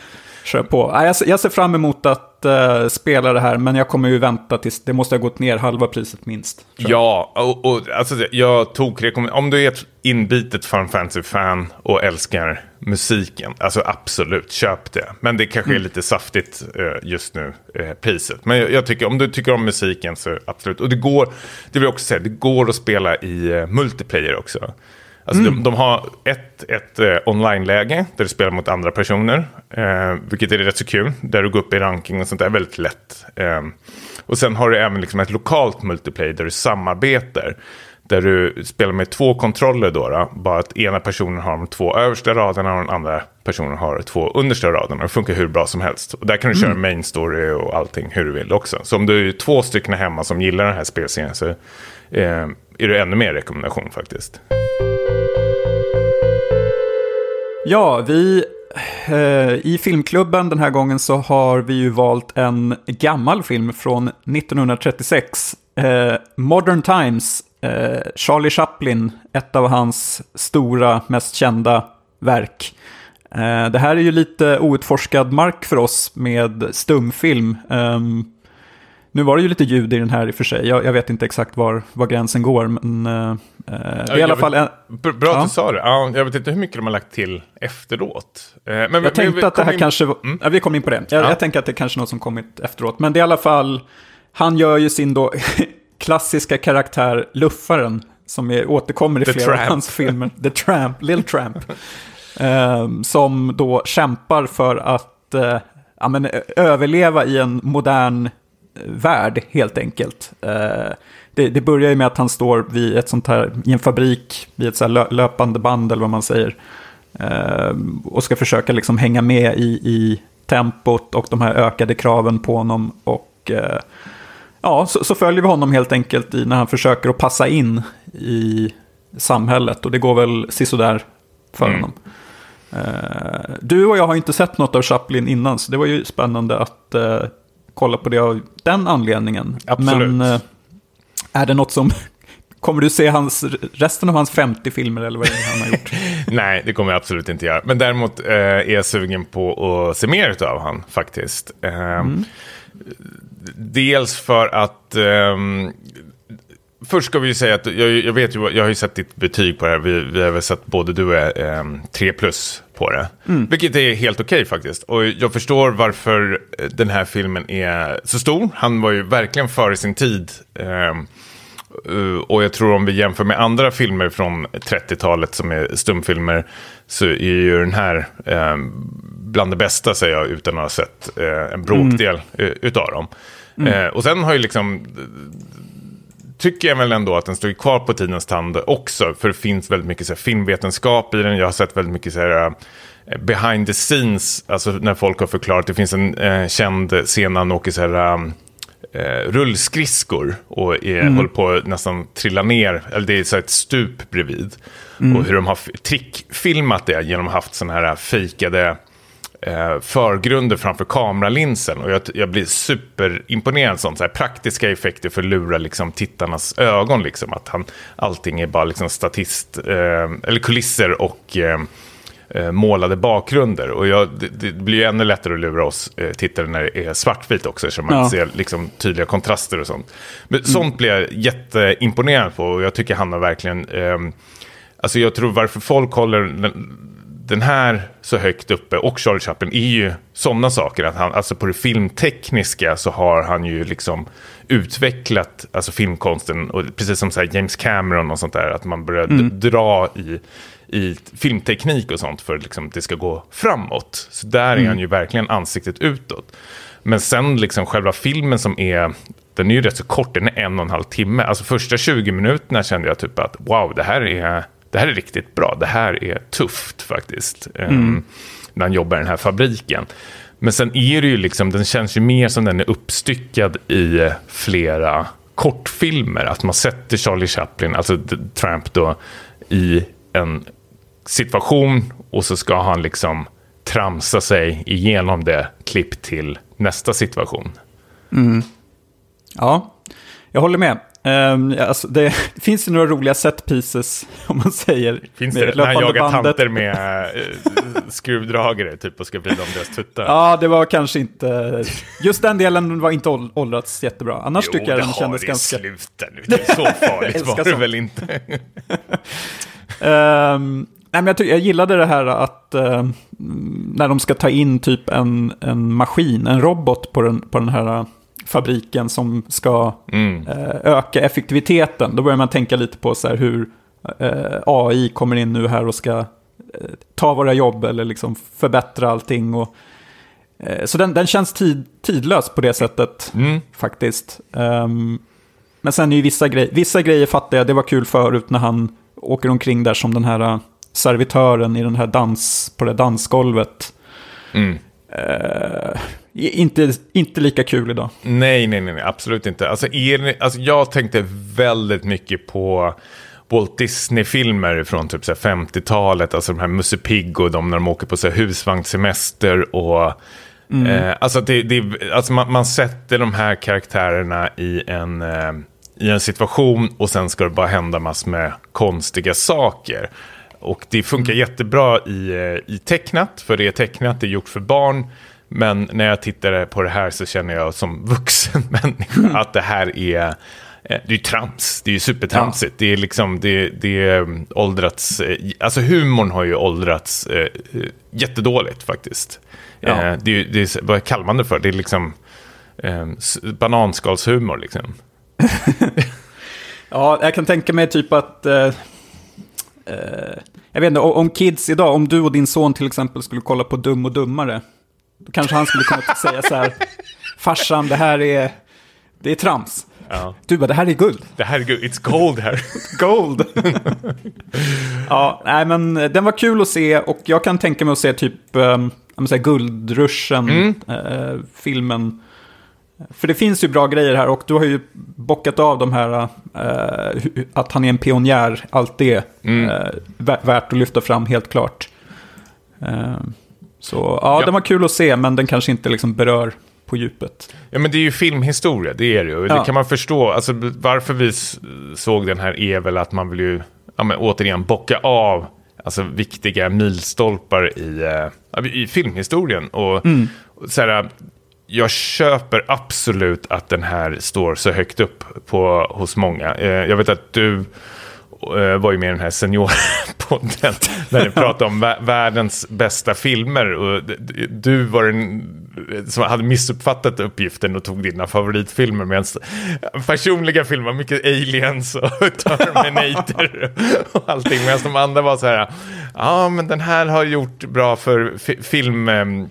kör på. Jag ser fram emot att uh, spela det här, men jag kommer ju vänta tills det måste ha gått ner halva priset minst. Ja, och, och alltså, jag tog Om du är ett inbitet Final Fantasy-fan och älskar musiken, alltså absolut, köp det. Men det kanske mm. är lite saftigt uh, just nu, uh, priset. Men jag, jag, tycker, om du tycker om musiken så absolut. Och det går, det vill jag också säga, det går att spela i multiplayer också. Alltså mm. de, de, har ett, ett eh, online-läge där du spelar mot andra personer. Eh, vilket är rätt så kul. Där du går upp i ranking och sånt där. Väldigt lätt. Eh, och sen har du även liksom ett lokalt multiplayer där du samarbetar. Där du spelar med två kontroller då, då. Bara att ena personen har de två översta raderna och den andra personen har två understa raderna. Det funkar hur bra som helst. Och där kan du köra mm. main story och allting hur du vill också. Så om du är två stycken hemma som gillar den här spelserien så eh, är det ännu mer rekommendation faktiskt. Ja, vi eh, i filmklubben den här gången så har vi ju valt en gammal film från 1936. Eh, Modern Times, eh, Charlie Chaplin, ett av hans stora, mest kända verk. Eh, det här är ju lite outforskad mark för oss med stumfilm. Ehm, nu var det ju lite ljud i den här i och för sig. Jag, jag vet inte exakt var, var gränsen går. Men det är i alla fall en... Bra att ja. du sa det. Ja, jag vet inte hur mycket de har lagt till efteråt. Uh, men, jag men, tänkte att det här in... kanske... Mm. Ja, vi kom in på det. Jag, ja. jag tänker att det kanske är något som kommit efteråt. Men det är i alla fall... Han gör ju sin då klassiska karaktär Luffaren. Som är, återkommer i The flera Tramp. av hans filmer. The Tramp, Little Tramp. uh, som då kämpar för att ja, men, överleva i en modern värld helt enkelt. Eh, det, det, börjar ju med att han står vid ett sånt här, i en fabrik, vid ett så löpande band eller vad man säger. Eh, och ska försöka liksom hänga med i, i tempot och de här ökade kraven på honom. Och eh, ja, så, så, följer vi honom helt enkelt i när han försöker att passa in i samhället. Och det går väl sisådär för mm. honom. Du och jag har inte sett något av Chaplin innan, så det var ju spännande att kolla på det av den anledningen. Absolut. Men eh, är det något som... Kommer du se hans, resten av hans 50 filmer eller vad det är han har gjort? Nej, det kommer jag absolut inte göra. Men däremot eh, är jag sugen på att se mer av han faktiskt. Eh, mm. Dels för att eh, Först ska vi ju säga att jag, jag, vet ju, jag har ju sett ditt betyg på det här. Vi, vi har väl sett både du och jag eh, 3 plus på det. Mm. Vilket är helt okej okay, faktiskt. Och jag förstår varför den här filmen är så stor. Han var ju verkligen före sin tid. Eh, Uh, och jag tror om vi jämför med andra filmer från 30-talet som är stumfilmer så är ju den här eh, bland det bästa säger jag utan att ha sett eh, en bråkdel mm. utav dem. Mm. Eh, och sen har ju liksom tycker jag väl ändå att den står kvar på tidens tand också. För det finns väldigt mycket så här, filmvetenskap i den. Jag har sett väldigt mycket så här, eh, behind the scenes, alltså när folk har förklarat. Det finns en eh, känd scen när han åker så här, um, eh, rullskridskor och är, mm. håller på att nästan trilla ner. Eller det är så ett stup bredvid. Mm. Och hur de har trickfilmat det genom att ha haft sådana här fejkade eh, förgrunder framför kameralinsen. Och jag, jag blir superimponerad sånt. Så här, praktiska effekter för att lura liksom, tittarnas ögon. Liksom, att han, allting är bara liksom, statist, eh, eller kulisser och eh, eh målade bakgrunder. Och jag, det, det, blir ju ännu lättare att lura oss eh, tittare när det är svartvitt också. Så man ja. ser liksom, tydliga kontraster och sånt. Men mm. sånt blir jag jätteimponerad på. Och jag tycker han har verkligen... Eh, alltså jag tror varför folk håller den här så högt uppe och Charlie Chaplin är ju sådana saker. Att han, alltså på det filmtekniska så har han ju liksom utvecklat alltså filmkonsten. Och precis som så James Cameron och sånt där. Att man börjar mm. dra i, i filmteknik och sånt för att liksom det ska gå framåt. Så där mm. är han ju verkligen ansiktet utåt. Men sen liksom själva filmen som är den är ju rätt så kort, den är en och en halv timme. Alltså första 20 minuterna kände jag typ att wow, det här är det här är riktigt bra, det här är tufft faktiskt. Ehm, mm. när han jobbar i den här fabriken. Men sen är det ju liksom, den känns ju mer som den är uppstyckad i flera kortfilmer. Att man sätter Charlie Chaplin, alltså Tramp då, i en situation och så ska han liksom tramsa sig igenom det klipp till nästa situation. Mm. Ja, jag håller med. Um, alltså det, det, finns ju några roliga set pieces, om man säger. Finns det när han jagar bandet. tanter med uh, skruvdragare typ, och ska vrida om deras tuttar? Ja, det var kanske inte... Just den delen var inte åldrats jättebra. Annars jo, tycker jag den kändes ganska... Jo, det har det sluta nu. Så farligt var det väl inte? um, nej, men jag, jag gillade det här att uh, när de ska ta in typ en, en maskin, en robot på den, på den här fabriken som ska mm. eh, öka effektiviteten. Då börjar man tänka lite på så här hur eh, AI kommer in nu här och ska eh, ta våra jobb eller liksom förbättra allting. Och, så den, den känns tid, tidlös på det sättet mm. faktiskt. Um, men sen är ju vissa, grej, vissa grejer fattar jag, det var kul förut när han åker omkring där som den här servitören i den här dans, på det dansgolvet. Mm. Uh, inte, inte lika kul idag. Nej, nej, nej, absolut inte. Alltså, är, alltså, jag tänkte väldigt mycket på Walt Disney-filmer från typ 50-talet, alltså de här Musse Pigg och de när de åker på så husvagnssemester och mm. eh, alltså, det, det, alltså man, man, sätter de här karaktärerna i en, eh, i en situation och sen ska det bara hända massor med konstiga saker. Och det funkar mm. jättebra i, eh, i tecknat, för det är tecknat, det är gjort för barn. Men när jag tittar på det här så känner jag som vuxen människa mm. att det här är eh, det är trams, det är supertramsigt. Ja. Det är liksom, det, det är mm, åldrats, eh, alltså humorn har ju åldrats eh, jättedåligt faktiskt. Ja. Eh, det, är, det är, vad kallar man det för? Det är liksom eh, bananskalshumor liksom. ja, jag kan tänka mig typ att, eh, eh, jag vet inte, om kids idag, om du och din son till exempel skulle kolla på Dum och Dummare, då kanske han skulle kunna säga så här, farsan, det här är, det är trams. Ja. Du bara, det här är guld. Det här är guld, it's gold här. gold. ja, nej men den var kul att se och jag kan tänka mig att se typ, um, säga, guldruschen, mm. uh, filmen. För det finns ju bra grejer här och du har ju bockat av de här, uh, att han är en pionjär, allt det. Mm. Uh, värt att lyfta fram helt klart. Uh, så ja, ja, den var kul att se, men den kanske inte liksom berör på djupet. Ja, men det är ju filmhistoria, det är det ju. Ja. Det kan man förstå. Alltså, varför vi såg den här är väl att man vill ju, ja, men, återigen, bocka av alltså, viktiga milstolpar i, i filmhistorien. Och, mm. så här, jag köper absolut att den här står så högt upp på, hos många. Uh, jag vet att du uh, var ju med i den här seniorpodden. När ni pratade om världens bästa filmer. Och du var den som hade missuppfattat uppgiften och tog dina favoritfilmer. Medan personliga filmer, mycket aliens och Terminator och allting. Medan de andra var så här, ja men den här har gjort bra för fi film ehm,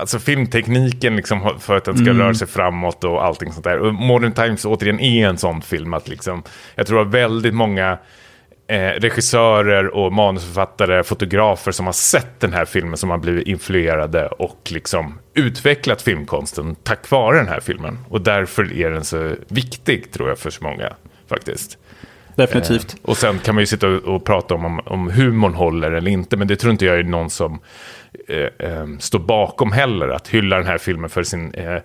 alltså filmtekniken liksom för att den ska mm. röra sig framåt och allting sånt där. Och Modern Times återigen är en sån film att liksom, jag tror att väldigt många eh, regissörer och manusförfattare, fotografer som har sett den här filmen som har blivit influerade och liksom utvecklat filmkonsten tack vare den här filmen. Och därför är den så viktig tror jag för så många faktiskt. Definitivt. Eh, och sen kan man ju sitta och, och prata om, om, om humorn håller eller inte, men det tror inte jag är någon som står bakom heller, att hylla den här filmen för sin eh,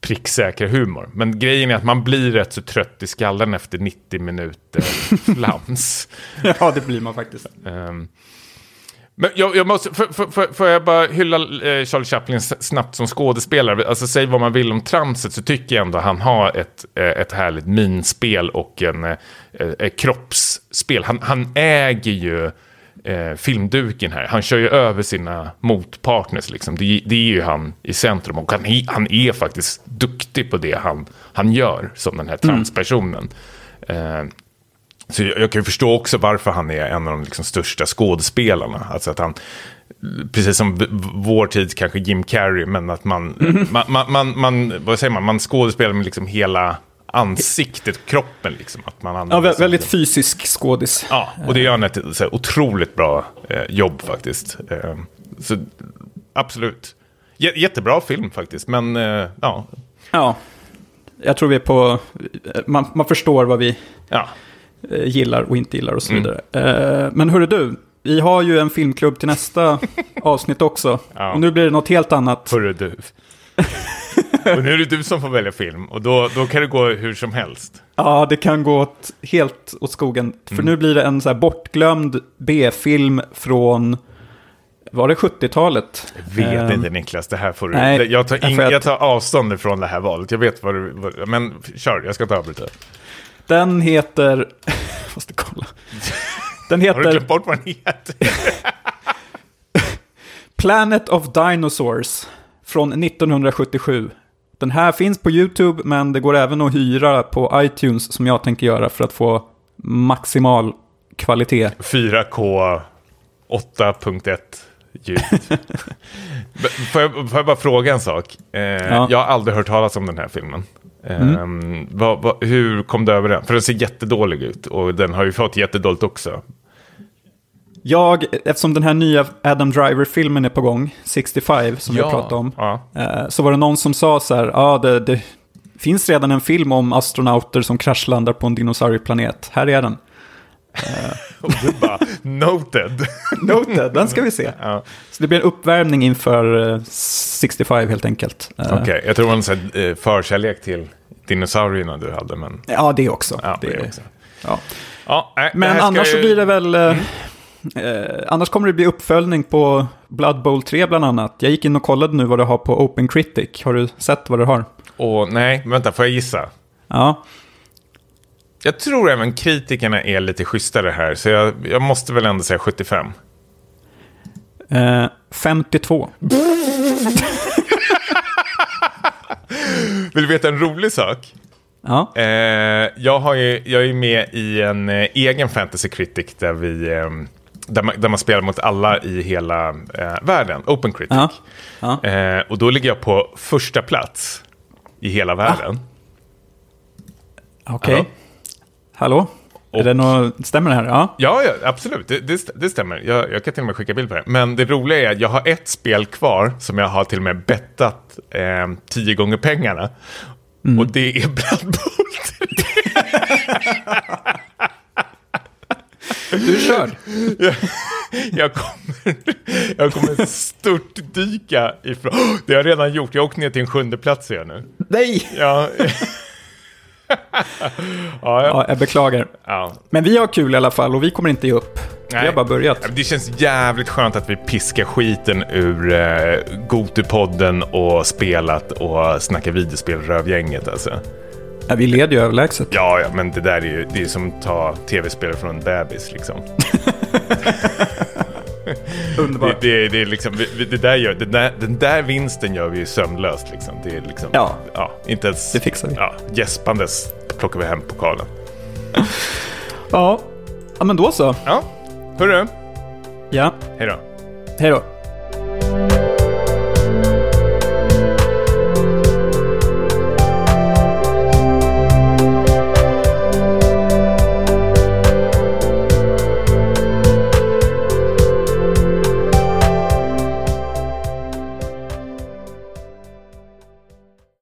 pricksäkra humor. Men grejen är att man blir rätt så trött i skallen efter 90 minuter flams. ja, det blir man faktiskt. Um, men jag, jag måste, för, för, för, får jag bara hylla eh, Charlie Chaplin snabbt som skådespelare? Alltså säg vad man vill om tramset så tycker jag ändå han har ett, eh, ett härligt minspel och en eh, eh, kroppsspel. Han, han äger ju eh, filmduken här. Han kör ju över sina motpartners. Liksom. Det, det, är ju han i centrum och han, han är faktiskt duktig på det han, han gör som den här mm. transpersonen. Mm. Eh, så jag, jag, kan ju förstå också varför han är en av de liksom, största skådespelarna. Alltså att han, precis som vår tid kanske Jim Carrey, men att man, mm. man, man, man, man, vad säger man, man skådespelar med liksom hela ansiktet, kroppen liksom. Att man ja, väldigt sånt. fysisk skådis. Ja, och det gör han ett så här, otroligt bra eh, jobb faktiskt. Eh, så absolut. J jättebra film faktiskt, men eh, ja. Ja, jag tror vi är på, man, man förstår vad vi ja. Eh, gillar och inte gillar och så mm. vidare. Mm. men hörru du, vi har ju en filmklubb till nästa avsnitt också. Ja. Och nu blir det något helt annat. Hörru du. och nu är det du som får välja film och då, då kan det gå hur som helst. Ja, det kan gå åt, helt åt skogen. För mm. nu blir det en så bortglömd B-film från, var det 70-talet? Jag vet um, inte Niklas, det här får du. Nej, jag, tar in, jag tar avstånd från det här valet. Jag vet vad du, vad, men kör, jag ska inte avbryta. Den heter, jag måste kolla. Den heter... Har du glömt bort vad den heter? Planet of Dinosaurs från 1977. Den här finns på YouTube, men det går även att hyra på iTunes som jag tänker göra för att få maximal kvalitet. 4K 8.1 ljud. får, jag, får jag bara fråga en sak? Eh, ja. Jag har aldrig hört talas om den här filmen. Mm. Um, vad, vad, hur kom du över den? För den ser jättedålig ut och den har ju fått jättedåligt också. Jag, eftersom den här nya Adam Driver-filmen är på gång, 65, som ja, vi pratade om, ja. Eh, så var det någon som sa så här, ja, ah, det, det, finns redan en film om astronauter som kraschlandar på en dinosaurieplanet. Här är den. och du bara, noted. noted, den ska vi se. Ja. Så det blir en uppvärmning inför 65 eh, helt enkelt. Eh, Okej, okay, jag tror det var en förkärlek till dinosaurierna du hade. Men... Ja, det också. Ja, det, det också. Ja. Ja, nej, men annars ju... så blir det väl... Mm. Eh, annars kommer det bli uppföljning på Blood Bowl 3 bland annat. Jag gick in och kollade nu vad det har på Open Critic. Har du sett vad det har? Åh, nej, vänta, får jag gissa? Ja. Jag tror även kritikerna är lite schysstare här, så jag, jag måste väl ändå säga 75. Eh, 52. Vill du veta en rolig sak? Ja. Eh, jag, har ju, jag är med i en eh, egen fantasy critic där vi... Eh, där man, där man, spelar mot alla i hela eh, världen, Open Critic. Ja. Ja. Eh, och då ligger jag på första plats i hela världen. Ah. Okej. Okay. Hallå? Och, är det något, stämmer det här? Ja, ja, ja absolut. Det, det, det stämmer. Jag, jag, kan till och med skicka bild på det. Men det roliga är att jag har ett spel kvar som jag har till och med bettat eh, tio gånger pengarna. Mm. Och det är Blood Bowl 3. Du är körd. Jag, jag, kommer, jag kommer störtdyka ifrån... Oh, det har jag redan gjort. Jag har åkt ner till en sjunde plats jag nu. Nej! Ja. ja, ja. ja, jag beklagar. Ja. Men vi har kul i alla fall och vi kommer inte ge upp. Nej. Vi har bara börjat. Det känns jävligt skönt att vi piskar skiten ur eh, Gotupodden och spelat och snackar videospel rövgänget alltså. Ja, vi leder ju överlägset. Ja, ja, men det där är ju det är som att ta tv-spel från en bebis liksom. Underbart. Det, det, det är liksom, det, där gör, det där, den där vinsten gör vi ju sömnlöst. Liksom. Det är liksom, Ja. ja. Inte ens Det fixar vi. Ja, gäspandes plockar vi hem pokalen. Ja. ja, men då så. Ja, hörru. Ja, Hej då. hej då.